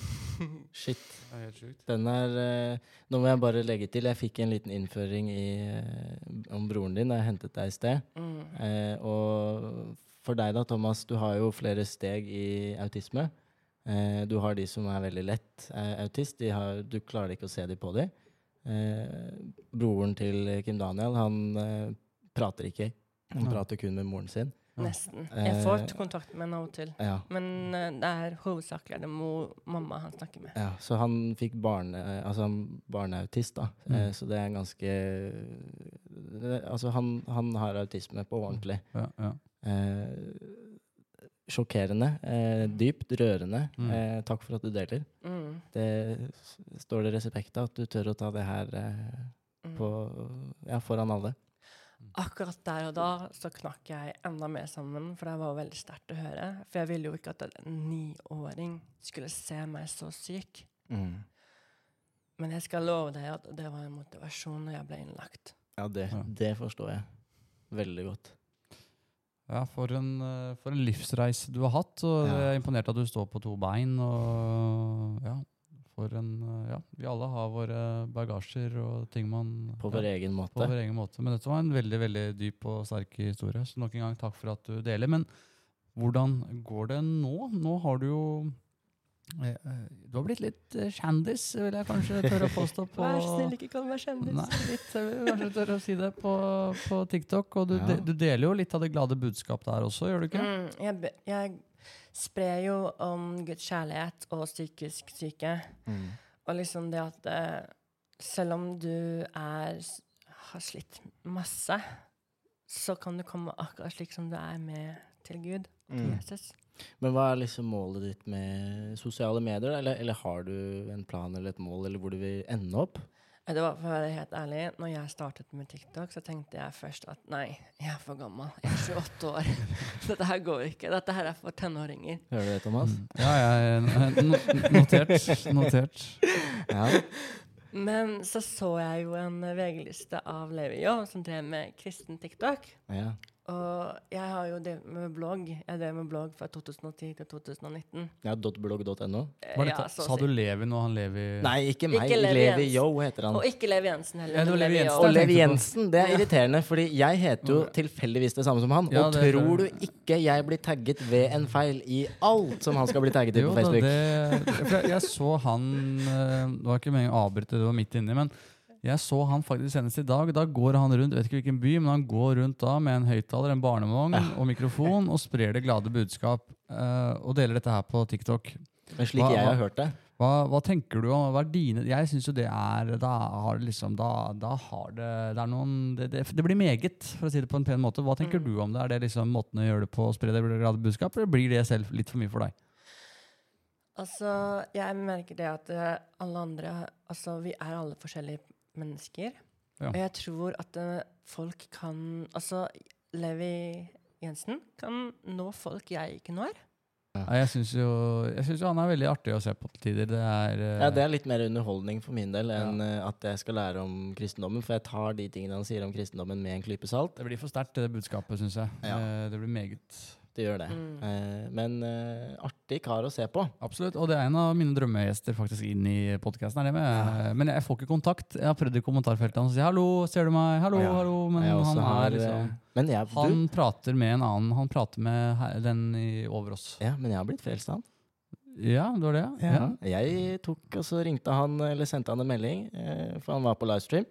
S2: Shit.
S1: Det helt sjukt.
S2: Den er uh, Nå må jeg bare legge til. Jeg fikk en liten innføring i, uh, om broren din da jeg hentet deg i sted.
S3: Mm.
S2: Uh, og for deg da, Thomas, du har jo flere steg i autisme. Eh, du har de som er veldig lett autist. De har, du klarer ikke å se dem på dem. Eh, broren til Kim Daniel, han eh, prater ikke. Han prater kun med moren sin.
S3: Nesten. Jeg får
S2: Eh,
S3: kontakt med henne av og til.
S2: Ja.
S3: Men eh, det er hovedsakelig det må mamma han snakker med.
S2: Ja, så han fikk barne, altså han barneautist, da.
S1: Mm.
S2: Eh, så det er ganske Altså, han, han har autisme på ordentlig.
S1: Ja, ja.
S2: Eh, sjokkerende, eh, dypt, rørende.
S1: Mm.
S2: Eh, takk for at du deler.
S3: Mm.
S2: Det står det respekt av at du tør å ta det her eh,
S3: Mm.
S2: på, ja, foran alle.
S3: Akkurat der og da så knakk jeg enda mer sammen, for det var veldig sterkt å høre. For jeg ville jo ikke at en niåring skulle se meg så syk.
S2: Mm.
S3: Men jeg skal love deg at det var en motivasjon når jeg ble innlagt.
S2: Ja, det, det forstår jeg veldig godt.
S1: Ja, for en, eh, for en livsreise du har hatt. Og
S2: Ja.
S1: jeg er imponert at du står på to bein. Og ja, for en eh, Ja, vi alle har våre bagasjer og ting man
S2: På
S1: ja,
S2: vår egen måte.
S1: på vår egen måte. Men dette var en veldig veldig dyp og sterk historie. Så nok en gang takk for at du deler. Men hvordan går det nå? Nå har du jo Du har blitt litt eh, kjendis, vil jeg kanskje tørre å påstå. på...
S3: Vær så snill, ikke kall meg kjendis.
S1: Nei, litt, jeg vil kanskje tørre å si det på, på TikTok. Og du,
S2: Ja.
S1: du deler jo litt av det glade budskap der også, gjør du ikke?
S3: Mm, jeg, jeg sprer jo om Guds kjærlighet og psykisk syke.
S2: Mm.
S3: Og liksom det at eh, selv om du er, har slitt masse, så kan du komme akkurat slik som du er med til Gud, til
S2: Mm.
S3: Jesus.
S2: Men hva er liksom målet ditt med sosiale medier? Eller, eller har du en plan eller et mål, eller hvor du vil ende opp?
S3: Eh, Det var for å være helt ærlig, når jeg startet med TikTok, så tenkte jeg først at nei, jeg er for gammel. Jeg er 28 år. Dette her går ikke. Dette her er for tenåringer.
S2: Hører du det, Thomas?
S1: Mm. Ja, jeg er notert. Notert.
S2: Ja.
S3: Men så så jeg jo en VG-liste av Jo, som drev med kristen TikTok.
S2: ja.
S3: Og jeg har jo drevet med blogg. Jeg drev med blogg fra 2010 til 2019.
S2: ja .blogg.no.
S3: Ja,
S1: sa
S3: si.
S1: du Levi når han Levi
S2: Nei, ikke meg.
S3: Ikke Levi
S2: Levi Yo heter han.
S3: Og ikke Levi Jensen heller.
S1: Ja, det Levi Jensen.
S2: Og Levi. Jensen, det er irriterende, fordi jeg heter jo tilfeldigvis det samme som han.
S1: Ja,
S2: og
S1: det
S2: tror du ikke jeg blir tagget ved en feil i alt som han skal bli tagget i
S1: Jo
S2: på
S1: da,
S2: Facebook?
S1: det, jeg, jeg så han eh, Det var ikke meningen å avbryte, det var midt inni, men jeg så han faktisk senest i dag. Da går han rundt, vet ikke hvilken by, men han går rundt da med en høyttaler, en barnevogn og mikrofon og sprer det glade budskap. Uh, og deler dette her på TikTok.
S2: Men slik
S1: Hva-
S2: jeg har hørt det.
S1: Hva, hva tenker du om hva er dine Jeg syns jo det er Da har det liksom Da, da har det Det er noen det, det, det blir meget, for å si det på en pen måte. Hva tenker
S3: Mm.
S1: du om det? Er det liksom måten å gjøre det på, å spre det glade budskap, eller blir det selv litt for mye for deg?
S3: Altså, jeg merker det at eh, alle andre Altså, vi er alle forskjellige mennesker.
S1: Ja.
S3: Og jeg tror at uh, folk kan Altså, Levi Jensen kan nå folk jeg ikke når.
S1: Ja. jeg syns jo, jeg synes jo han er veldig artig å se på til tider. Det er uh,
S2: Ja, Det er litt mer underholdning for min del enn eh, at jeg skal lære om kristendommen. For jeg tar de tingene han sier om kristendommen med en klype salt.
S1: det blir for sterkt, det budskapet, syns jeg.
S2: Ja.
S1: Uh, Det blir meget.
S2: Det gjør det.
S3: Mm.
S2: Eh, men eh, artig kar å se på.
S1: Absolutt. Og det er en av mine drømmegjester faktisk inn i podkasten. Men jeg får ikke kontakt. Jeg har prøvd i kommentarfeltet hans å si 'hallo, ser du meg', 'hallo,
S2: Ja.
S1: hallo', men
S2: Jeg
S1: han er liksom
S2: eh, Men jeg, du,
S1: prater med en annen. Han prater med den i, over oss.
S2: ja, men jeg har blitt frelst av han.
S1: Ja, det var det, ja. ja.
S2: Jeg tok og så ringte han, eller sendte han en melding, eh, for han var på livestream.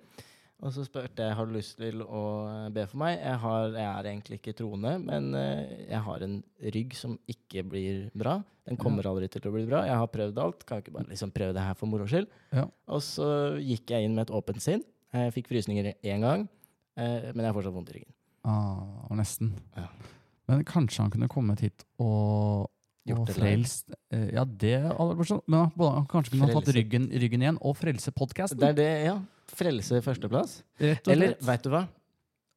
S2: Og så spurte jeg har du lyst til å eh, be for meg. Jeg, har, jeg er egentlig ikke troende, men eh, jeg har en rygg som ikke blir bra. Den kommer aldri til å bli bra. Jeg har prøvd alt. Kan ikke bare liksom prøve det her for moro skyld.
S1: Ja.
S2: Og så gikk jeg inn med et åpent sinn. Jeg fikk frysninger én gang, eh, men jeg har fortsatt vondt i ryggen.
S1: Ah, og nesten.
S2: Ja.
S1: Men kanskje han kunne kommet hit og, og frelst Ja, det hadde vært sånn. Men han- kanskje kunne ha tatt ryggen, ryggen igjen og frelse podkasten.
S2: Det er det, ja. Frelse førsteplass.
S1: Rett og
S2: Eller veit du hva?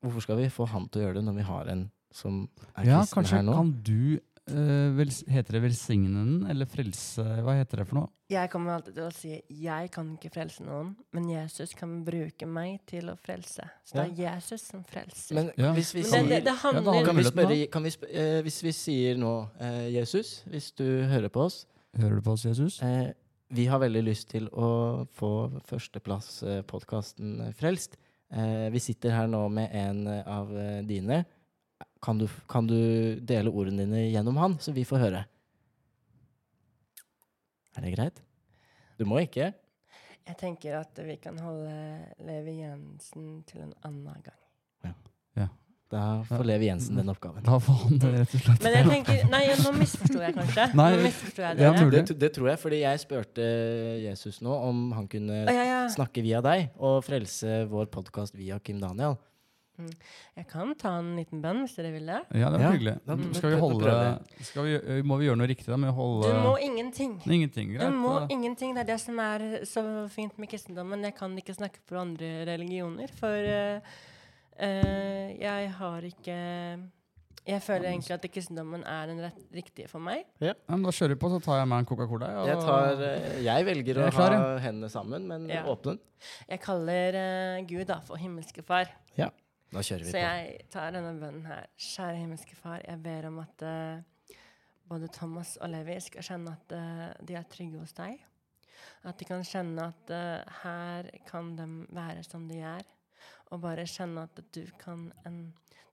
S2: Hvorfor skal vi få han til å gjøre det når vi har en som er
S1: Ja,
S2: kristen her nå?
S1: kan du eh, vel, Heter det velsignende, eller frelse Hva heter det for noe?
S3: Jeg kommer alltid til å si jeg kan ikke frelse noen, men Jesus kan bruke meg til å frelse. Så det er Jesus som frelser.
S2: Men
S1: Ja.
S2: hvis vi
S3: Men
S2: sier
S3: det, det, det
S1: Ja,
S2: kan vi spørre, kan vi spørre eh, Hvis vi sier nå eh, Jesus, hvis du hører på oss
S1: Hører du på oss, Jesus?
S2: eh, Vi har veldig lyst til å få førsteplass-podkasten eh, Frelst. Eh, vi sitter her nå med en eh, av eh, dine. Kan du, kan du dele ordene dine gjennom han, så vi får høre? Er det greit? Du må ikke.
S3: Jeg tenker at vi kan holde Levi Jensen til en annen gang.
S2: Da får Levi Jensen den oppgaven.
S1: Da får han det, rett og slett.
S3: Men jeg tenker Nei, nå misforsto jeg kanskje.
S1: Nei,
S3: nå jeg
S1: ja,
S3: dere.
S1: mulig.
S2: Det, det tror jeg, fordi jeg spurte Jesus nå om han kunne
S3: oh, ja, ja.
S2: snakke via deg og frelse vår podkast via Kim Daniel.
S3: Jeg kan ta en liten bønn hvis dere vil det.
S1: Ja, det var
S2: Ja,
S1: hyggelig.
S2: da
S1: Mm, Skal vi holde skal vi, Må vi gjøre noe riktig da? Med å
S3: Du må ingenting.
S1: Ingenting,
S3: Du må
S1: da.
S3: ingenting. Det er det som er så fint med kristendommen. Jeg kan ikke snakke for andre religioner, for eh, eh, jeg har ikke Jeg føler egentlig at kristendommen er den rett, riktige for meg.
S1: Ja, men da kjører vi på, så tar jeg meg en Coca-Cola. ja,
S2: Jeg, tar, eh, jeg velger
S1: Jeg å klar,
S2: ha hendene sammen, men
S3: Ja.
S2: åpne.
S3: Jeg kaller uh, Gud da for himmelske far.
S2: Ja. Da kjører vi
S3: Så
S2: på.
S3: jeg tar denne bønnen her. Kjære himmelske Far, jeg ber om at uh, både Thomas og Levi skal kjenne at de er trygge hos deg. At de kan kjenne at her kan de være som de er. Og bare kjenne at du kan, en,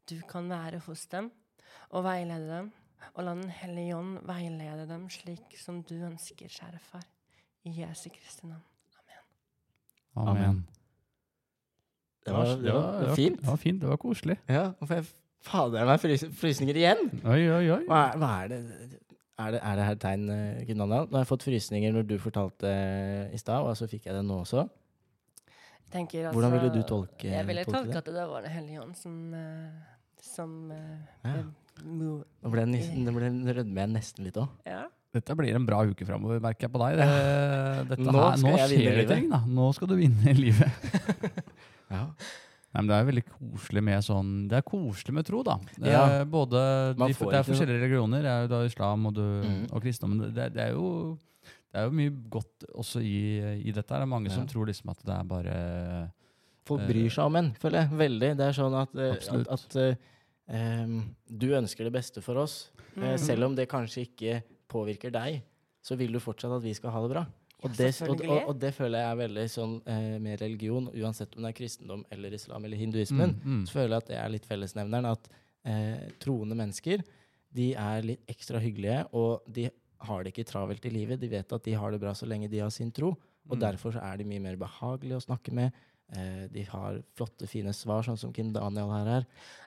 S3: du kan være hos dem og veilede dem. Og la Den hellige ånd veilede dem slik som du ønsker, kjære far. I Jesu Kristi navn.
S1: Amen.
S2: Amen. Det var, det var, fint.
S1: Det var fint, det var koselig.
S2: Ja, får jeg fader meg frys frysninger igjen.
S1: Oi, oi, oi.
S2: Hva er, hva er det er det, er det her tegn, Gunnar? Nå har jeg fått frysninger når du fortalte eh, i stad, og så fikk jeg det nå også.
S3: Jeg altså,
S2: Hvordan ville du tolke-
S3: Jeg ville
S2: tolke det?
S3: at det var Den hellige ånd som, uh, som uh,
S2: Ja. Nå ble nesten- ble rødmer jeg nesten litt òg.
S3: Ja.
S1: Dette blir en bra uke framover, merker jeg på deg. Det, dette
S2: Nå
S1: her, nå skjer det
S2: livet.
S1: ting, da. Nå skal du vinne livet.
S2: Ja.
S1: Nei, men det er veldig koselig med sånn Det er koselig med tro, da.
S2: Ja.
S1: Eh, Både de, Det er forskjellige religioner. Det er jo da islam og, du,
S2: Mm.
S1: og kristendom. Det, det, er jo, det er jo mye godt også i, i dette. her. Det er mange som tror liksom at det er bare
S2: Folk
S1: Eh,
S2: bryr seg om en, føler jeg. Veldig. Det er sånn at, eh, at, at um, du ønsker det beste for oss. Eh,
S3: Mhm.
S2: selv om det kanskje ikke påvirker deg, så vil du fortsatt at vi skal ha det bra. Og,
S3: Ja,
S2: det, og, og, og det føler jeg er veldig sånn uh, med religion, uansett om det er kristendom eller islam eller hinduismen.
S1: Mm, mm.
S2: Så føler jeg at det er litt fellesnevneren. At uh, troende mennesker de er litt ekstra hyggelige, og de har det ikke travelt i livet. De vet at de har det bra så lenge de har sin tro. Og
S1: Mm.
S2: derfor så er de mye mer behagelige å snakke med. Eh, de har flotte, fine svar, sånn som Kim Daniel her er.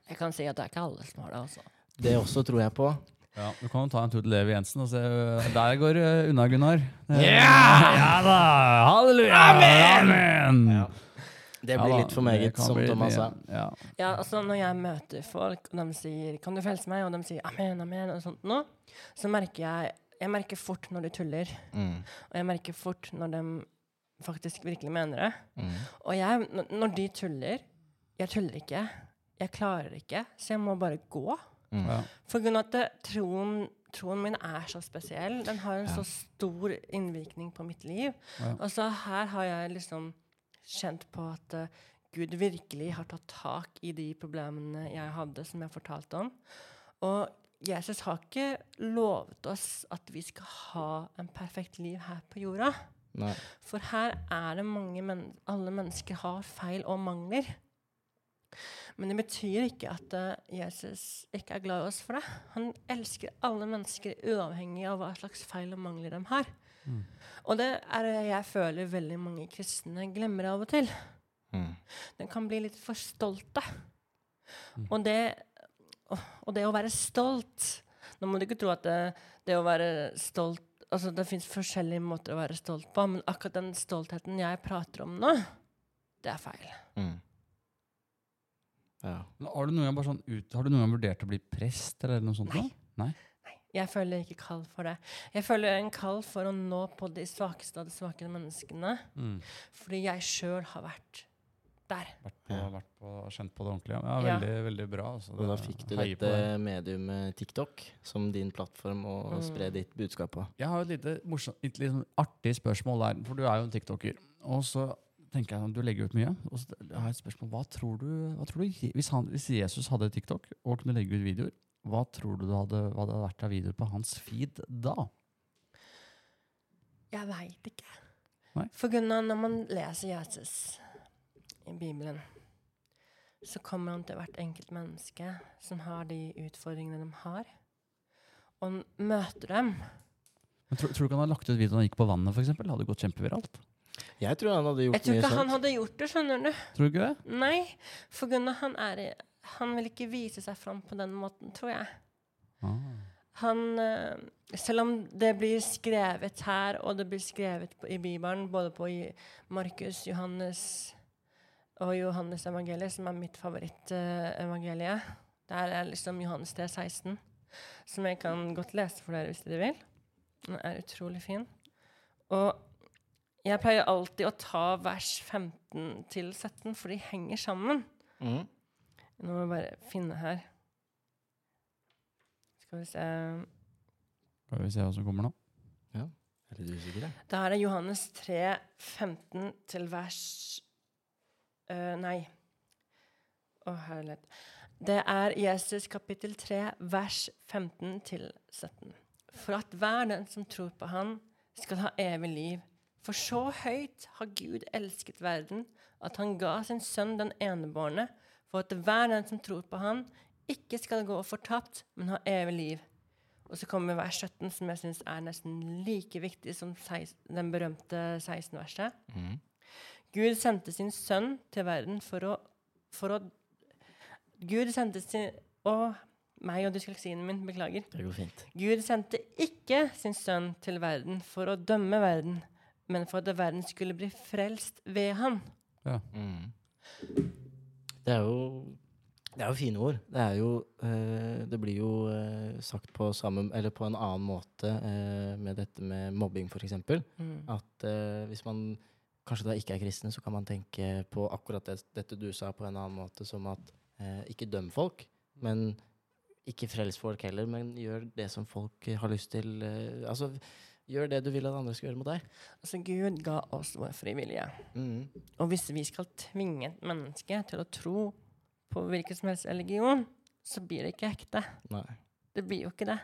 S3: Jeg kan si at det er ikke alle som har det, altså.
S2: Det også tror jeg på.
S1: Ja, Du kan jo ta en tur til Levi Jensen og se øh, Der går det unna, Gunnar. Yeah!
S2: Ja!
S1: ja da! Halleluja! Amen!
S2: Det
S1: Ja
S2: blir
S1: ja,
S2: litt for meget, som Thomas sa.
S1: Ja.
S3: Ja, altså Når jeg møter folk, og de sier 'Kan du frelse meg?' og de sier 'Amen, amen', og sånt nå, så merker jeg Jeg merker fort når de tuller.
S2: Mm.
S3: Og jeg merker fort når de faktisk virkelig mener det.
S2: Mm.
S3: Og jeg, når de tuller Jeg tuller ikke. Jeg klarer ikke, så jeg må bare gå.
S2: Mm.
S1: Ja.
S3: For grunn av at det- troen, troen min er så spesiell. Den har en
S2: Ja.
S3: så stor innvirkning på mitt liv.
S1: Ja.
S3: Og så her har jeg liksom kjent på at uh, Gud virkelig har tatt tak i de problemene jeg hadde, som jeg fortalte om. Og Jesus har ikke lovet oss at vi skal ha en perfekt liv her på jorda.
S2: Nei.
S3: For her er det mange men Alle mennesker har feil og mangler. Men det betyr ikke at uh, Jesus ikke er glad i oss for det. Han elsker alle mennesker uavhengig av hva slags feil og mangler de har.
S1: Mm.
S3: Og det er det jeg føler veldig mange kristne glemmer av og til.
S2: Mm.
S3: De kan bli litt for stolte.
S1: Mm.
S3: Og, det, og det å være stolt Nå må du ikke tro at det, det å være stolt Altså, det fins forskjellige måter å være stolt på, men akkurat den stoltheten jeg prater om nå, det er feil.
S2: Mm. Ja.
S1: Men Har du noen gang, bare sånn ut, har du noen gang vurdert å bli prest eller noe sånt?
S3: Nei.
S1: nå? Nei?
S3: Jeg føler ikke kall for det. Jeg føler en kall for å nå på de svakeste av de svake menneskene,
S1: Mm.
S3: fordi jeg sjøl har vært der.
S1: Vært på,
S2: Ja.
S1: vært på, kjent på det ordentlig. Ja, veldig,
S3: Ja.
S1: veldig, bra. Altså.
S2: Og da fikk du dette
S1: det.
S2: mediumet TikTok som din plattform å
S3: Mm.
S2: spre ditt budskap på.
S1: Jeg har et lite morsomt, et litt sånn artig spørsmål der, for du er jo en tiktoker. Og så tenker jeg, sånn, Du legger ut mye. og så har jeg et spørsmål. Hva tror du, hva tror du hvis, han, hvis Jesus hadde TikTok og kunne legge ut videoer, hva tror du det hadde, hva det hadde vært av videoer på hans feed da?
S3: Jeg veit ikke.
S1: Nei.
S3: For grunn av når man leser Jesus i Bibelen, så kommer han til hvert enkelt menneske som har de utfordringene de har, og han møter dem.
S1: Men tror, tror du ikke han hadde lagt ut videoen han gikk på vannet, for eksempel? Hadde gått kjempeviralt?
S2: Jeg tror han hadde gjort
S3: Jeg tror ikke han hadde gjort det, skjønner du.
S1: Tror du ikke det?
S3: Nei, for grunn av han er Han vil ikke vise seg fram på den måten, tror jeg.
S1: Ah.
S3: Han eh, Selv om det blir skrevet her, og det blir skrevet i Bibelen, både på Markus, Johannes og Johannes evangeliet, som er mitt favorittevangeliet Der er liksom Johannes 3, 16, som jeg kan godt lese for dere hvis dere vil. Den er utrolig fin. Og jeg pleier alltid å ta vers 15 til 17, for de henger sammen.
S2: Mm.
S3: Nå må jeg bare finne her. Skal vi se
S1: Skal vi se hva som kommer nå? Ja.
S2: Er du usikker, jeg?
S3: Da er det Johannes 3, 15 til vers øh, Nei. Å, herlighet. Det er Jesus kapittel 3, vers 15-17. For at hver den som tror på Han, skal ha evig liv. For så høyt har Gud elsket verden, at han ga sin sønn den enebårne, for at hver den som tror på Han, ikke skal gå fortapt, men ha evig liv. Og så kommer vers 17, som jeg syns er nesten like viktig som 16, den berømte 16-verset.
S2: Mhm.
S3: Gud sendte sin sønn til verden for å, for å Gud sendte sin Og meg og dysleksien min, beklager.
S2: Det går fint.
S3: Gud sendte ikke sin sønn til verden for å dømme verden, men for at verden skulle bli frelst ved han.
S2: Mm. Det er jo det er jo fine ord. Det er jo eh, Det blir jo eh, sagt på samme Eller på en annen måte eh, med dette med mobbing, f.eks.
S3: Mm.
S2: At eh, hvis man kanskje da ikke er kristen, så kan man tenke på akkurat det, dette du sa, på en annen måte, som at eh, ikke døm folk, men ikke frels folk heller, men gjør det som folk har lyst til. eh, altså, gjør det du vil at andre skal gjøre mot deg.
S3: Altså, Gud ga oss vår frivillige.
S2: Mm.
S3: Og hvis vi skal tvinge et menneske til å tro på hvilken som helst religion, så blir det ikke ekte.
S2: Nei.
S3: Det blir jo ikke det.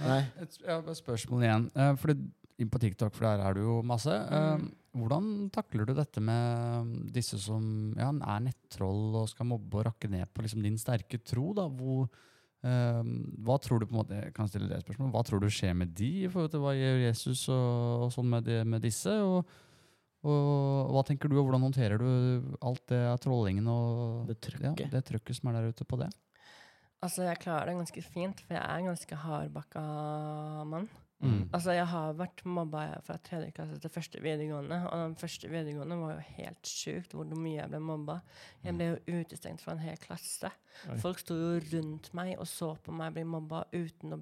S2: Nei.
S1: Et, et spørsmål igjen. Eh, fordi inn på TikTok, for der er det jo masse. Eh,
S3: Mm.
S1: Hvordan takler du dette med disse som ja, er nettroll og skal mobbe og rakke ned på liksom din sterke tro? da? Hvor, eh, hva tror du på en måte, jeg kan stille det spørsmålet, hva tror du skjer med de i forhold til hva gjør Jesus og, og sånn med, de, med disse? Og, og hva tenker du, og hvordan håndterer du alt det av trollingen og
S2: Det trøkket.
S1: Ja, det trøkket som er der ute på det?
S3: Altså, jeg klarer det ganske fint, for jeg er en ganske hardbakka mann.
S1: Mm.
S3: Altså, jeg har vært mobba fra tredje klasse til første videregående, og den første videregående var jo helt sjukt hvor mye jeg ble mobba. Jeg ble jo utestengt fra en hel klasse.
S2: Oi.
S3: Folk sto jo rundt meg og så på meg bli mobba uten å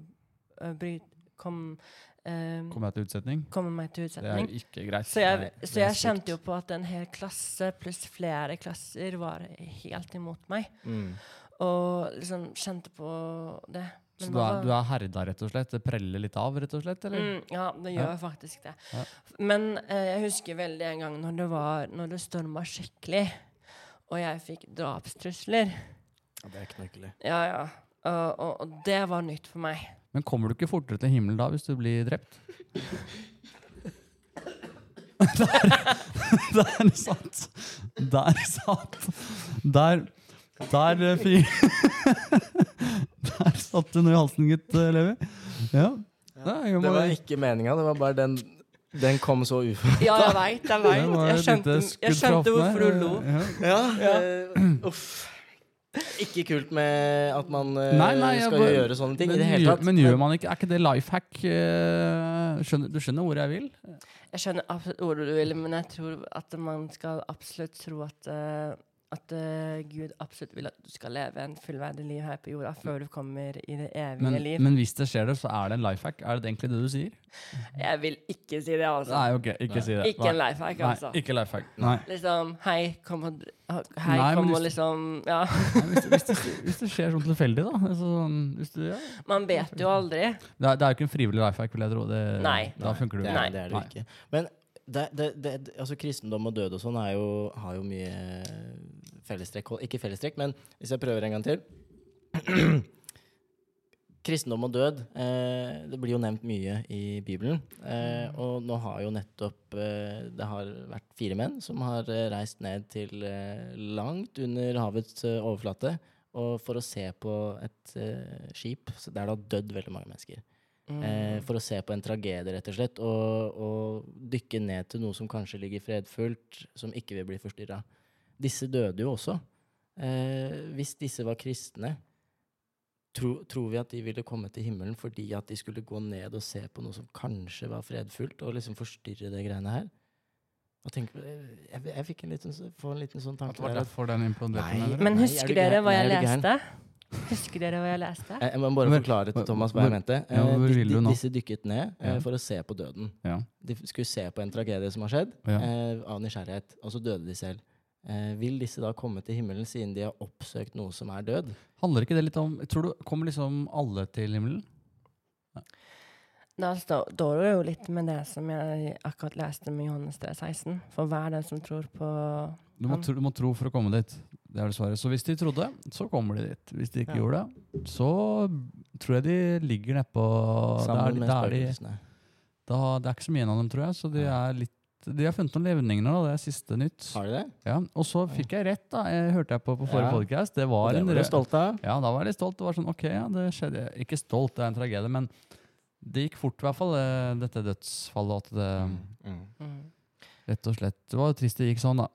S3: bryte kom, eh,
S1: Kommer jeg til utsetning?
S3: komme meg til
S1: Det er
S3: utsetning.
S1: ikke greit.
S3: Så jeg, så jeg kjente jo på at en hel klasse pluss flere klasser var helt imot meg.
S2: Mm.
S3: Og liksom kjente på det.
S1: Så du er, du er herda, rett og slett? Det preller litt av, rett og slett? eller?
S3: Mm, ja, det
S1: Ja.
S3: gjør faktisk det.
S1: Ja.
S3: Men eh, jeg husker veldig en gang når det var Når det storma skikkelig, og jeg fikk drapstrusler.
S2: Ja, det er knorkelig.
S3: Ja, ja. Og, og, og det var nytt for meg.
S1: Men kommer du ikke fortere til himmelen da, hvis du blir drept? der, der satt Der satt Der Der eh, Der satt det noe i halsen, gutt, eh, Levi. Ja. Nei,
S2: Det var ikke meninga, det var bare den Den kom så uforventa.
S3: Ja, jeg veit, jeg
S1: vet.
S3: Jeg skjønte, jeg skjønte hvorfor du lo.
S1: Ja.
S2: Ja, eh, uff. Ikke kult med at man
S1: Nei, nei,
S2: skal
S1: bare-
S2: gjøre sånne ting
S1: Men,
S2: i det hele
S1: gjør-
S2: tatt.
S1: men gjør man ikke Er ikke det life hack? Skjønner, du skjønner ordet jeg vil?
S3: Jeg skjønner absolutt ordet du vil, men jeg tror at man skal absolutt tro at at uh, Gud absolutt vil at du skal leve en fullverdig liv her på jorda før du kommer i det evige
S1: Men,
S3: liv.
S1: men hvis det skjer det, så er det en life hack? Er det egentlig det du sier?
S3: Jeg vil ikke si det, altså.
S1: Nei, ok, ikke si det.
S3: Ikke en life hack,
S1: Nei,
S3: altså.
S1: ikke life hack. Nei.
S3: Liksom Hei, kom og Hei,
S1: Nei,
S3: kom og liksom Ja.
S1: Nei, Hvis, hvis, det, hvis det skjer sånn tilfeldig, da. Altså, hvis du, ja.
S3: Man vet jo aldri.
S1: det, er, det er jo ikke en frivillig life hack, vil jeg tro. Det,
S3: Nei.
S1: Da funker det jo
S3: Nei.
S2: det er det ikke. Men det, det, det, altså kristendom og død og sånn jo, har jo mye fellestrekk. Ikke fellestrekk, men hvis jeg prøver en gang til Kristendom og død, eh, det blir jo nevnt mye i Bibelen. Eh, og nå har jo nettopp eh, Det har vært fire menn som har eh, reist ned til eh, langt under havets eh, overflate og for å se på et skip der det har dødd veldig mange mennesker.
S3: Mm.
S2: Eh, for å se på en tragedie, rett og slett. Og, og dykke ned til noe som kanskje ligger fredfullt, som ikke vil bli forstyrra. Disse døde jo også. Eh, hvis disse var kristne, tro, tror vi at de ville komme til himmelen fordi at de skulle gå ned og se på noe som kanskje var fredfullt, og liksom forstyrre det greiene her? Og tenk. Jeg, jeg fikk en liten, en liten sånn
S1: At
S2: tanke
S1: det var
S2: der. at-
S1: derfor den imploderte?
S2: Nei.
S3: Men
S2: er
S3: husker dere hva jeg leste? Husker dere hva jeg leste?
S2: Jeg, må bare forklare til Thomas hva jeg mente.
S1: ja,
S2: Eh,
S1: hvor
S2: de-
S1: vil du
S2: de-
S1: nå?
S2: Disse dykket ned eh,
S1: Ja.
S2: for å se på døden.
S1: Ja.
S2: De skulle se på en tragedie som har skjedd,
S1: Ja.
S2: eh, av nysgjerrighet, og så døde de selv. Eh, vil disse da komme til himmelen siden de har oppsøkt noe som er død?
S1: Handler ikke det litt om Tror du Kommer liksom alle til himmelen?
S3: Da står det jo litt med det som jeg akkurat leste med Johannes 3, 16. For hver den som tror på
S1: Du må, tro, du må tro for å komme dit. Det er det svaret. Så hvis de trodde, så kommer de dit. Hvis de ikke
S2: Ja.
S1: gjorde det, så tror jeg de ligger nedpå
S2: Sammen med
S1: da er de, da, Det er ikke så mye igjen av dem, tror jeg. Så de er litt de har funnet noen levninger nå, det er siste nytt.
S2: Har de det?
S1: Ja, og så fikk jeg rett, da. Jeg hørte jeg på på forrige
S2: Ja.
S1: podcast. Det var
S2: det
S1: en
S2: du
S1: rød-
S2: stolt av?
S1: Ja, da var jeg litt stolt. Det var sånn, ok, ja, det skjedde. Ikke stolt, det er en tragedie, men det gikk fort i hvert fall, eh, dette dødsfallet. At det
S2: Mm.
S3: Mm.
S1: rett og slett Det var jo trist det gikk sånn, da.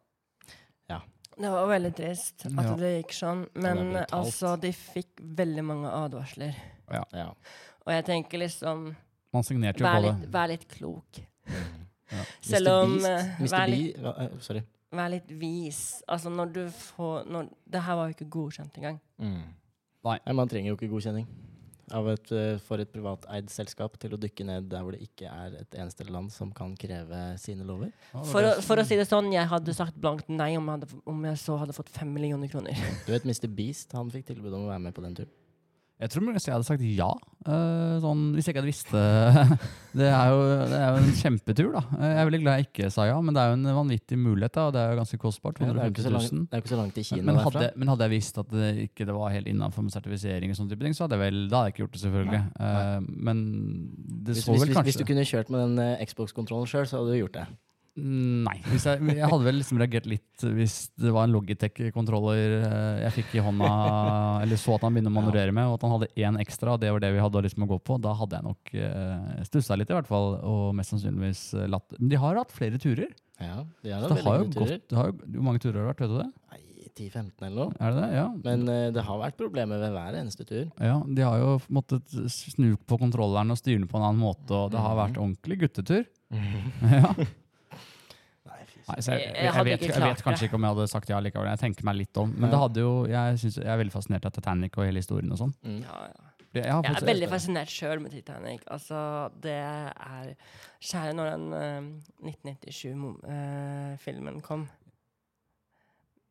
S1: Ja.
S3: Det var veldig trist at
S1: Ja.
S3: det gikk sånn, men altså, de fikk veldig mange advarsler.
S2: Ja.
S3: Og jeg tenker liksom
S1: Man signerte jo
S3: Vær
S1: på det.
S3: litt, vær litt klok.
S2: Ja.
S3: Selv om, vær litt-
S2: hva- eh, Sorry.
S3: Vær litt vis. Altså, når du får når, Det her var jo ikke godkjent engang.
S1: Mm.
S2: Nei, Man trenger jo ikke godkjenning av et, eh, for et privateid selskap til å dykke ned der hvor det ikke er et eneste land som kan kreve sine lover.
S3: For å, for å si det sånn, jeg hadde sagt blankt nei om jeg, hadde, om jeg så hadde fått fem millioner kroner.
S2: Du vet Mr. Beast, han fikk tilbud om å være med på den turen.
S1: Jeg tror jeg hadde sagt ja, eh, sånn, hvis jeg ikke hadde visst det. Er, jo, det er jo en kjempetur, da. Jeg er veldig glad jeg ikke sa ja, men det er jo en vanvittig mulighet, da, og det er jo ganske kostbart.
S2: Ja, det, er jo ikke så langt, det er ikke så langt til Kina
S1: Men hadde, men hadde jeg visst at det ikke det var helt innafor med sertifisering, og sånne type ting, så hadde jeg vel, da hadde jeg ikke gjort det, selvfølgelig. Eh, men det
S2: Hvis,
S1: så
S2: hvis,
S1: vel
S2: hvis,
S1: kanskje
S2: hvis du kunne kjørt med den eh, Xbox-kontrollen sjøl, så hadde du gjort det.
S1: Mm, Nei. Hvis jeg, jeg hadde vel liksom reagert litt hvis det var en Logitech-kontroller eh, jeg fikk i hånda, eller så at han begynte å manøvrere med, og at han hadde én ekstra, og det var det vi hadde liksom å gå på. Da hadde jeg nok uh, stussa litt, i hvert fall, og mest sannsynligvis eh, latt Men de har hatt flere turer.
S2: Ja, de har
S1: jo
S2: veldig mange turer.
S1: gått, har jo, Hvor mange turer har det vært? Vet du det?
S2: Nei, 10-15 eller noe.
S1: Er det det? Ja.
S2: Men uh, det har vært problemer ved hver eneste tur.
S1: ja. De har jo måttet snu på kontrolleren og styre den på en annen måte, og det har
S2: Mhm.
S1: vært ordentlig guttetur. ja.
S2: -hmm. fy
S1: Nei, jeg,
S3: Jeg-
S1: jeg, vet, jeg vet kanskje ikke om jeg hadde sagt ja likevel. Jeg tenker meg litt om. Men det hadde jo, jeg, synes, jeg er veldig fascinert av Titanic og hele historien og sånn.
S2: Mm.
S3: Ja, ja.
S1: Jeg,
S3: Jeg er veldig fascinert sjøl med Titanic. Altså, det er Kjære når den uh, 1997-filmen kom.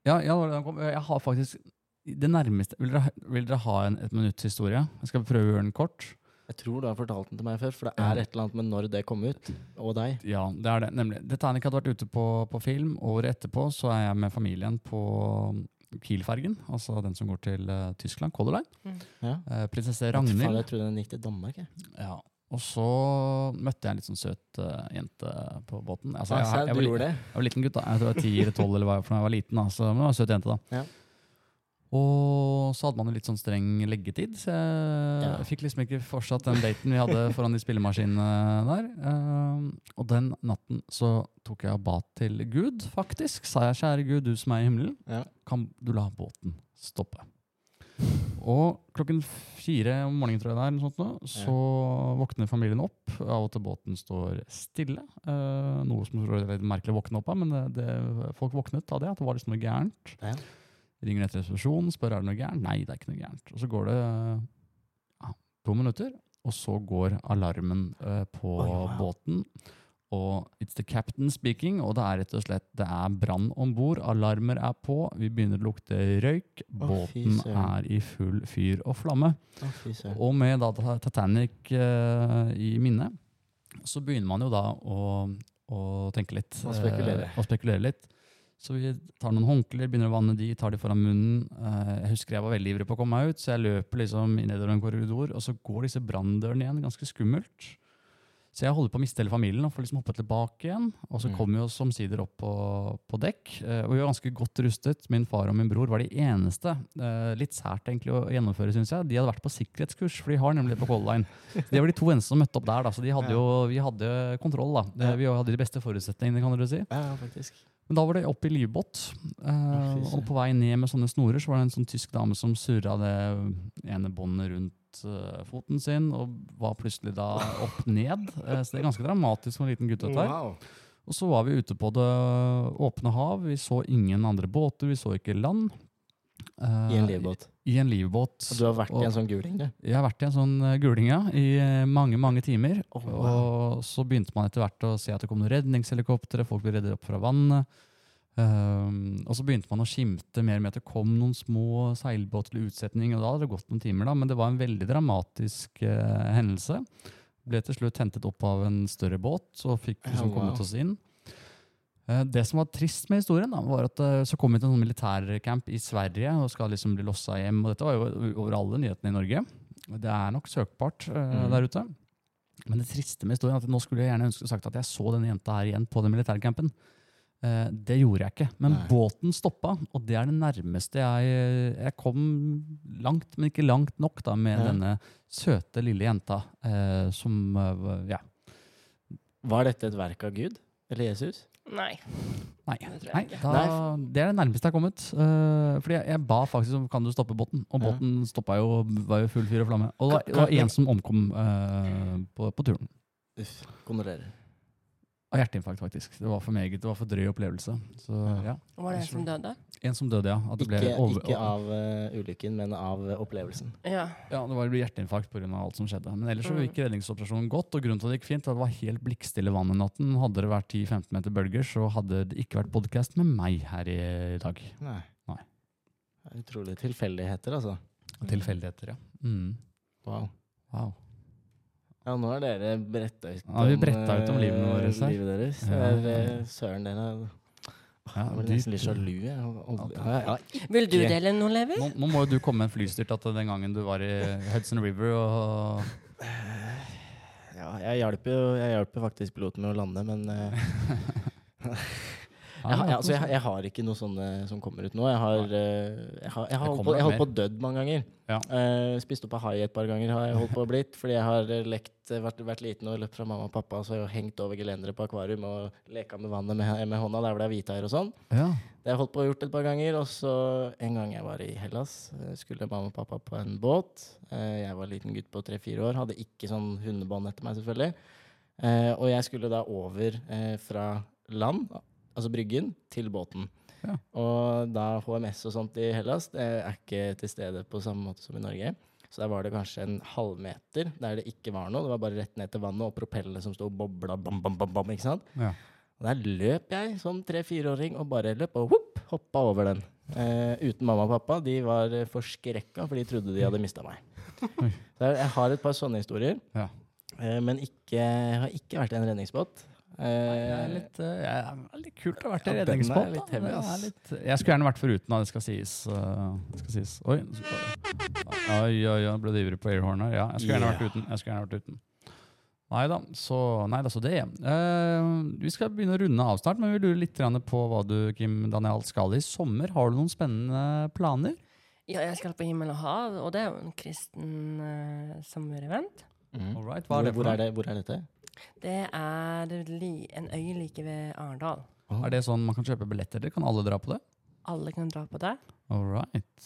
S1: Ja, ja, når den kom. jeg har faktisk det nærmeste Vil dere, vil dere ha en et minutts historie? Jeg skal prøve å gjøre den kort.
S2: Jeg tror du har fortalt den til meg før, for det er et eller annet med når det kom ut, og deg.
S1: Ja, det er det. Nemlig. Titanic hadde vært ute på, på film. Året etterpå så er jeg med familien på Kiel-fergen, altså den som går til uh, Tyskland, Color Line.
S2: Ja.
S1: Uh, prinsesse Ragnhild.
S2: jeg trodde den gikk til Danmark. Jeg.
S1: Ja. Og så møtte jeg en litt sånn søt uh, jente på båten. Altså, jeg, jeg, var,
S2: det?
S1: jeg var liten gutt, da. Jeg tror jeg var ti eller tolv eller hva for jeg var liten. Da. Så, men det var en søt jente, da.
S2: Ja.
S1: Og så hadde man jo litt sånn streng leggetid, så jeg
S2: Ja.
S1: fikk liksom ikke fortsatt den daten vi hadde foran de spillemaskinene der. Eh, og den natten så tok jeg og ba til Gud, faktisk. Sa jeg, kjære Gud, du som er i himmelen,
S2: Ja.
S1: kan du la båten stoppe? Og klokken fire om morgenen, tror jeg det er, nå, så våkner familien opp av at båten står stille. Uh, noe som er litt merkelig å våkne opp av, men det, det, folk våknet av det, at det var liksom noe gærent.
S2: Ja.
S1: Ringer ned til resepsjonen, spør er det noe gærent. Nei, det er ikke noe gærent. Og så går det ja, to minutter, og så går alarmen eh, på
S2: Oi, wow.
S1: båten. Og it's the captain speaking, og det er rett og slett det er brann om bord. Alarmer er på, vi begynner å lukte røyk. Båten
S2: søren.
S1: er i full fyr og flamme.
S2: Oh.
S1: Og med da Titanic eh, i minne, så begynner man jo da å, å tenke litt.
S2: Og spekulere.
S1: eh, og spekulere litt. Så vi tar noen håndklær, begynner å vanne de, tar de foran munnen. Eh, jeg husker jeg var veldig ivrig på å komme meg ut, så jeg løper liksom nedover en korridor, og så går disse branndørene igjen, ganske skummelt. Så jeg holder på å miste hele familien og får liksom hoppe tilbake igjen. Og så
S2: Mm.
S1: kommer vi oss omsider opp på, på dekk. eh, og vi var ganske godt rustet. Min far og min bror var de eneste. eh, litt sært egentlig å gjennomføre, syns jeg. De hadde vært på sikkerhetskurs, for de har nemlig det på Color Line. De var de to eneste som møtte opp der, da, så de hadde jo, vi hadde kontroll. da. Vi hadde de beste forutsetningene, kan dere si.
S2: Ja, ja, faktisk.
S1: Men da var det opp i livbåt. eh, og på vei ned med sånne snorer, så var det en sånn tysk dame som surra det ene båndet rundt eh, foten sin, og var plutselig da opp ned. Eh, så det er ganske dramatisk for en liten gutt. dette her.
S2: Wow.
S1: Og så var vi ute på det åpne hav. Vi så ingen andre båter, vi så ikke land. Eh,
S2: I en livbåt.
S1: I en livbåt.
S2: Og du har vært
S1: Og-
S2: i en sånn guling, du?
S1: jeg har vært i en sånn eh, guling, ja, i eh, mange, mange timer.
S2: Oh, wow.
S1: Og så begynte man etter hvert å se at det kom noen redningshelikoptre, folk ble reddet opp fra vannet. Um, og så begynte man å skimte mer med at det kom noen små seilbåter til utsetning, og da hadde det gått noen timer, da, men det var en veldig dramatisk uh, hendelse. Ble til slutt hentet opp av en større båt, og fikk liksom, oh,
S2: wow.
S1: kommet oss inn. Eh, Det som var trist med historien, da, var at eh, så kom vi til en sånn militærcamp i Sverige og skal liksom bli lossa hjem. og Dette var jo over alle nyhetene i Norge. Det er nok søkbart
S2: Mm.
S1: der ute. Men det triste med historien er at nå skulle jeg gjerne ønske sagt at jeg så denne jenta her igjen på den militærcampen. Det gjorde jeg ikke. Men
S2: Nei.
S1: båten stoppa, og det er det nærmeste jeg Jeg kom langt, men ikke langt nok da, med
S2: Ja.
S1: denne søte, lille jenta som Ja.
S2: Var dette et verk av Gud? Eller Jesus?
S3: Nei.
S1: Nei, nei, da, det er det nærmeste jeg har kommet. Uh, fordi jeg, jeg ba faktisk om kan du stoppe båten, og
S2: Ja.
S1: båten stoppa jo, var jo full fyr og flamme. Og det var, en som omkom uh, på, på turen.
S2: Uff. Kondolerer.
S1: Av hjerteinfarkt, faktisk. Det var for meget, det var for drøy opplevelse. Så ja,
S3: Var det en som døde?
S1: En som døde, ja. At det ble
S2: Ikke,
S1: over,
S2: ikke av uh, ulykken, men av opplevelsen.
S3: Ja.
S1: Ja, det var hjerteinfarkt pga. alt som skjedde. Men ellers så
S3: Mm.
S1: gikk redningsoperasjonen godt, og grunnen til at det gikk fint, var at det var helt blikkstille vann i natten. Hadde det vært 10-15 meter bølger, så hadde det ikke vært podkast med meg her i dag.
S2: Nei.
S1: Nei.
S2: Utrolige tilfeldigheter, altså.
S1: Tilfeldigheter, ja. Mm.
S2: Wow.
S1: Wow.
S2: Ja, nå har dere bretta ut
S1: Ja, vi bretta ut om livene våre
S2: livet deres.
S1: Ja.
S2: er eh, søren dere
S1: Ja,
S2: Jeg ble nesten litt sjalu. Ja, ja,
S3: Vil du dele noe, Levi?
S1: Nå, nå må jo du komme med en flystyrt at den gangen du var i Hudson River og
S2: ja, jeg hjalp jo jeg hjalp faktisk piloten med å lande, men eh, jeg, har- jeg, altså, jeg, jeg har ikke noe sånne som kommer ut nå. Jeg har, eh, jeg har, har, holdt, på, holdt på å dødd mange ganger.
S1: Ja.
S2: Uh, spist opp av hai et par ganger har jeg holdt på å blitt, fordi jeg har eh, lekt, vært, vært liten og løpt fra mamma og pappa, så har jeg hengt over gelenderet på akvarium og leka med vannet med, med hånda der hvor det er hvithaier og sånn.
S1: Ja.
S2: Det har jeg holdt på å gjort et par ganger. Og så en gang jeg var i Hellas, skulle mamma og pappa på en båt. Uh, Jeg var en liten gutt på tre-fire år, hadde ikke sånn hundebånd etter meg, selvfølgelig. Uh, Og jeg skulle da over fra land, altså bryggen, til båten.
S1: Ja.
S2: Og da HMS og sånt i Hellas, det er ikke til stede på samme måte som i Norge. Så der var det kanskje en halvmeter der det ikke var noe. Det var bare rett ned til vannet og propellene som sto og bobla, bam, bam, bam, bam, ikke sant?
S1: Ja.
S2: Og der løp jeg som tre-fireåring og bare løp og whoop, hoppa over den. Eh, uten mamma og pappa. De var forskrekka, for de trodde de hadde mista meg. Så jeg, jeg har et par sånne historier,
S1: Ja.
S2: eh, men ikke, jeg har ikke vært i en redningsbåt. Eh,
S1: Det er litt, uh, jeg er litt kult å ha vært i
S2: Ja,
S1: redningsbåt. Jeg skulle gjerne vært foruten, da. Det skal sies. Uh, det skal sies. Oi, oi, oi, oi, ble du ivrig på airhorn her? Ja, jeg skulle gjerne vært uten. Jeg skulle gjerne vært uten. Nei da, så, nei da, så det. Uh, vi skal begynne å runde av snart, men vi lurer litt på hva du, Kim Daniel, skal i sommer. Har du noen spennende planer?
S3: Ja, jeg skal på Himmel og hav, og det er jo en kristen uh, sommerevent.
S2: Mm.
S1: All right,
S2: hvor,
S1: er
S2: hvor, er det, hvor er dette?
S3: Det er en øy like ved Arendal.
S1: Er det sånn man kan kjøpe billetter til? Kan alle dra på det?
S3: Alle kan dra på det.
S1: All right.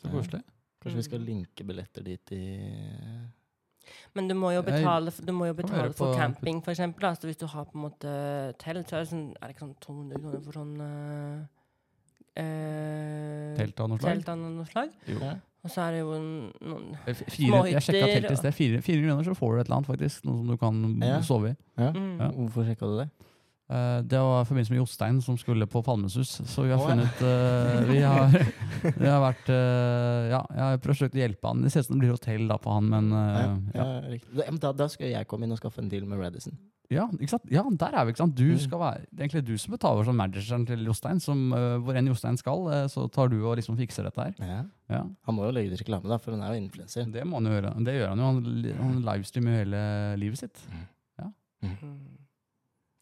S1: Så
S2: Ja.
S1: koselig.
S2: Kanskje vi skal linke billetter dit i
S3: Men du må jo betale, du må jo betale for camping, for eksempel. hvis du har på en måte telt, så er det, sånn, er det ikke sånn 200 kroner for sånn uh, uh,
S1: Telt av noe slag?
S3: Telt av noe slag.
S1: Jo.
S3: Og så er det jo noen
S1: Eh, Fire, jeg sjekka
S3: Småhytter
S1: telt i sted. Fire, fire kroner så får du et eller annet, faktisk. Noe som du kan
S2: Ja.
S1: sove i.
S2: ja.
S3: mm.
S1: Ja.
S2: Hvorfor sjekka du det?
S1: Eh, det var i forbindelse med Jostein som skulle på Palmesus. Så vi har funnet uh, vi, har, vi har vært uh, Ja, jeg har forsøkt å hjelpe han. Det ser ut som det blir hotell da på han, men
S2: Ja,
S1: eh, ja.
S2: ja. Da, da, skal jeg komme inn og skaffe en deal med Radisson.
S1: Ja, ikke sant? ja, der er vi. ikke sant? Du
S2: Mm.
S1: skal være, det er egentlig du som betaler som manageren til Jostein. Som, hvor enn Jostein skal, så tar du og liksom fikser dette her.
S2: Ja.
S1: Ja,
S2: Han må jo legge ut reklame, da, for han er jo influenser.
S1: Det må han jo gjøre. Det gjør han jo. Han, han livestreamer jo hele livet sitt. Ja.
S3: Mm.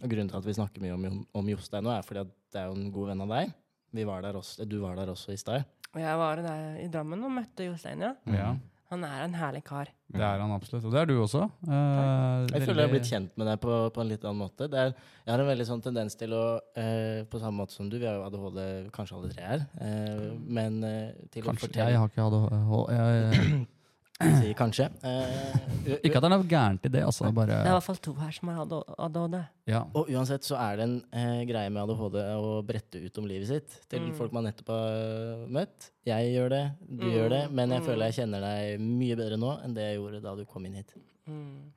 S2: Og Grunnen til at vi snakker mye om, om Jostein nå, er fordi at det er jo en god venn av deg. Vi var der også, du var der også i stad.
S3: Og jeg var der i Drammen og møtte Jostein, ja.
S1: Ja,
S3: Han er en herlig kar.
S1: Det er han absolutt. Og det er du også. Eh,
S2: Jeg føler jeg har blitt kjent med deg på, på en litt annen måte. Det er, jeg har en veldig sånn tendens til å, eh, på samme måte som du, vi har jo ADHD kanskje alle tre her, eh, men eh, til å
S1: Kanskje.
S2: fortelle
S1: Jeg har ikke hatt jeg,
S2: Si kanskje. Eh,
S1: Ikke at det er noe gærent i det, altså. Bare,
S3: Det er i hvert fall to her som har ADHD.
S1: ja.
S2: Og uansett så er det en eh, greie med ADHD å brette ut om livet sitt til
S3: Mm.
S2: folk man nettopp har møtt. Jeg gjør det, du
S3: Mm,
S2: gjør det, men jeg
S3: mm.
S2: føler jeg kjenner deg mye bedre nå enn det jeg gjorde da du kom inn hit.
S3: Mm.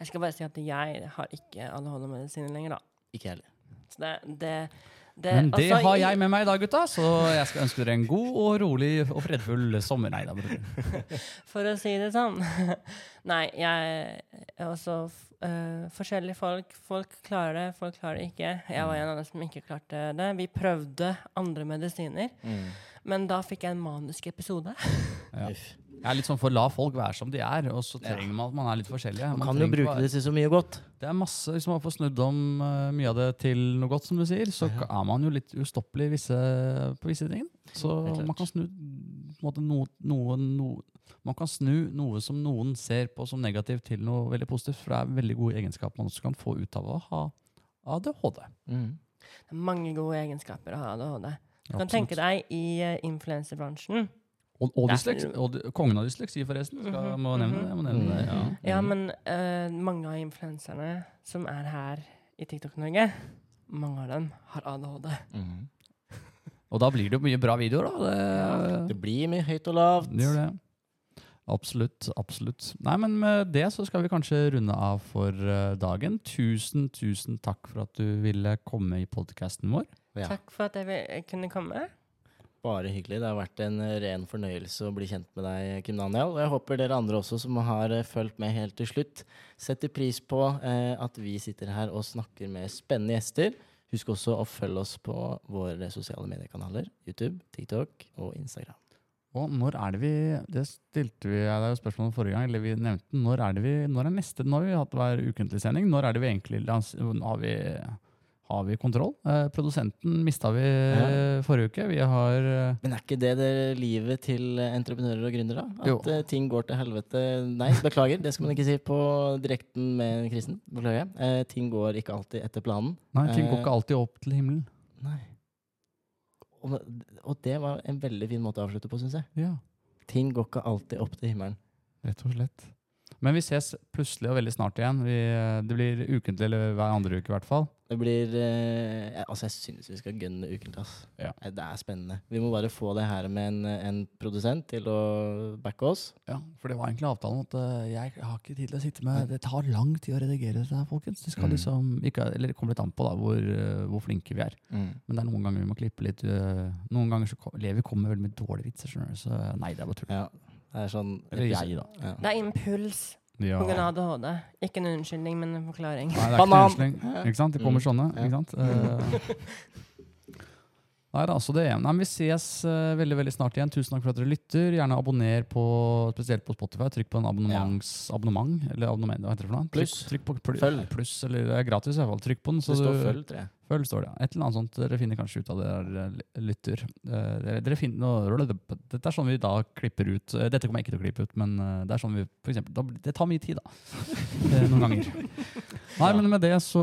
S3: Jeg skal bare si at jeg har ikke ADHD-medisiner lenger, da.
S2: Ikke heller.
S3: Så det, det, Det,
S1: Men det
S3: altså,
S1: har jeg med meg i dag, gutta, så jeg skal ønske dere en god og rolig og fredfull sommer. Nei da, bror.
S3: For å si det sånn. Nei, jeg er også uh, forskjellige folk. Folk klarer det, folk klarer det ikke. Jeg var en av dem som ikke klarte det. Vi prøvde andre medisiner,
S2: Mm.
S3: men da fikk jeg en manisk episode.
S1: Ja. Jeg er litt sånn for la folk være som de er, og så trenger man at man er litt forskjellige.
S2: Man
S1: Man
S2: kan jo bruke det til så mye godt.
S1: Det er masse, Hvis man får snudd om uh, mye av det til noe godt, som du sier, så
S2: Ja.
S1: er man jo litt ustoppelig visse, på visse ting. Så man kan snu måte, noe, noe, noe, Man kan snu noe som noen ser på som negativt, til noe veldig positivt. For det er veldig gode egenskaper man også kan få ut av å ha ADHD.
S2: Mm.
S3: Det er mange gode egenskaper å ha ADHD. Du kan
S1: Absolutt.
S3: tenke deg i uh, influensebransjen.
S1: Og, og, dysleksi, og kongen av dysleksi, forresten. Skal,
S3: Mhm,
S1: må nevne. Jeg må nevne det ja.
S2: Mhm.
S3: Ja, men uh, mange av influenserne som er her i TikTok-Norge, mange av dem har ADHD.
S2: Mm.
S1: Og da blir det jo mye bra videoer, da. Det,
S2: Det blir mye høyt og lavt.
S1: Det gjør det. Absolutt. absolutt. Nei, men Med det så skal vi kanskje runde av for eh, dagen. Tusen, tusen takk for at du ville komme i podkasten vår.
S2: Ja,
S3: Takk for at jeg kunne komme.
S2: Bare hyggelig. Det har vært en eh, ren fornøyelse å bli kjent med deg, Kim Daniel. Og jeg håper dere andre også som har eh, fulgt med helt til slutt, setter pris på eh, at vi sitter her og snakker med spennende gjester. Husk også å følge oss på våre sosiale mediekanaler. YouTube, TikTok og Instagram.
S1: Og når er det vi Det stilte vi Det er jo spørsmålet forrige gang, eller vi nevnte. Når er det vi Når er neste Nå har vi hatt hver ukentlig sending. Når er det vi egentlig Har vi, har vi kontroll? Eh, produsenten mista vi ja. forrige uke. Vi har eh,
S2: Men er ikke det det livet til eh, entreprenører og gründere? At
S1: Jo.
S2: eh, ting går til helvete? Nei, beklager. Det skal man ikke si på direkten med krisen. Beklager. Eh, ting går ikke alltid etter planen.
S1: Nei, ting går
S2: Eh,
S1: ikke alltid opp til himmelen.
S2: Nei. Og, og det var en veldig fin måte å avslutte på, syns jeg.
S1: Ja,
S2: Ting går ikke alltid opp til himmelen.
S1: rett og slett. Men vi ses plutselig og veldig snart igjen. Vi, eh, det blir ukentlig eller hver andre uke i hvert fall.
S2: Det blir eh, Altså, jeg syns vi skal gunne ukentlig, ass.
S1: Ja.
S2: Eh, Det er spennende. Vi må bare få det her med en, en produsent til å backe oss.
S1: Ja, for det var egentlig avtalen at eh, jeg har ikke tid til å sitte med Det tar lang tid å redigere dette her, folkens. Det skal
S2: Mm.
S1: liksom ikke, Eller det kommer litt an på da, hvor, eh, hvor flinke vi er. Men det er noen ganger vi må klippe litt. eh, noen ganger så ko- Levi kommer med veldig mye dårlige vitser, skjønner du. Så nei, det er bare tull.
S2: Ja. Det er sånn
S1: Eller jeg, da.
S2: Ja.
S3: Det er impuls
S1: Ja.
S3: på grunn av ADHD. Ikke en unnskyldning, men en forklaring.
S1: Nei, det er ikke en unnskyldning. Ikke sant? Det kommer
S2: Mm.
S1: sånne. Ikke sant? Eh, Nei da, så det er Nei, Vi ses eh, veldig veldig snart igjen. Tusen takk for at dere lytter. Gjerne abonner på spesielt på Spotify. Trykk på en abonnements, abonnement. Eller abonnement, hva heter det for noe? Trykk-
S2: Pluss.
S1: Trykk på pl
S2: Følg.
S1: Pluss, eller det er gratis i hvert fall. Trykk på den. Så
S2: Det står
S1: du,
S2: følg, tror jeg.
S1: Følg står det. Et eller annet sånt. Dere finner kanskje ut av det der eh, lytter. Eh, dere, finner, dette er sånn vi da klipper ut. eh, Dette kommer jeg ikke til å klippe ut, men det er sånn vi for eksempel, Det tar mye tid, da. Noen ganger. Nei, men med det så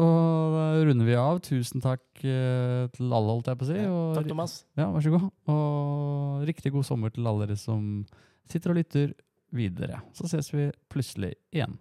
S1: runder vi av. Tusen takk til alle, holdt jeg på å si. Og,
S2: Takk, Thomas.
S1: Ja, vær så god. Og riktig god sommer til alle dere som sitter og lytter videre. Så ses vi plutselig igjen.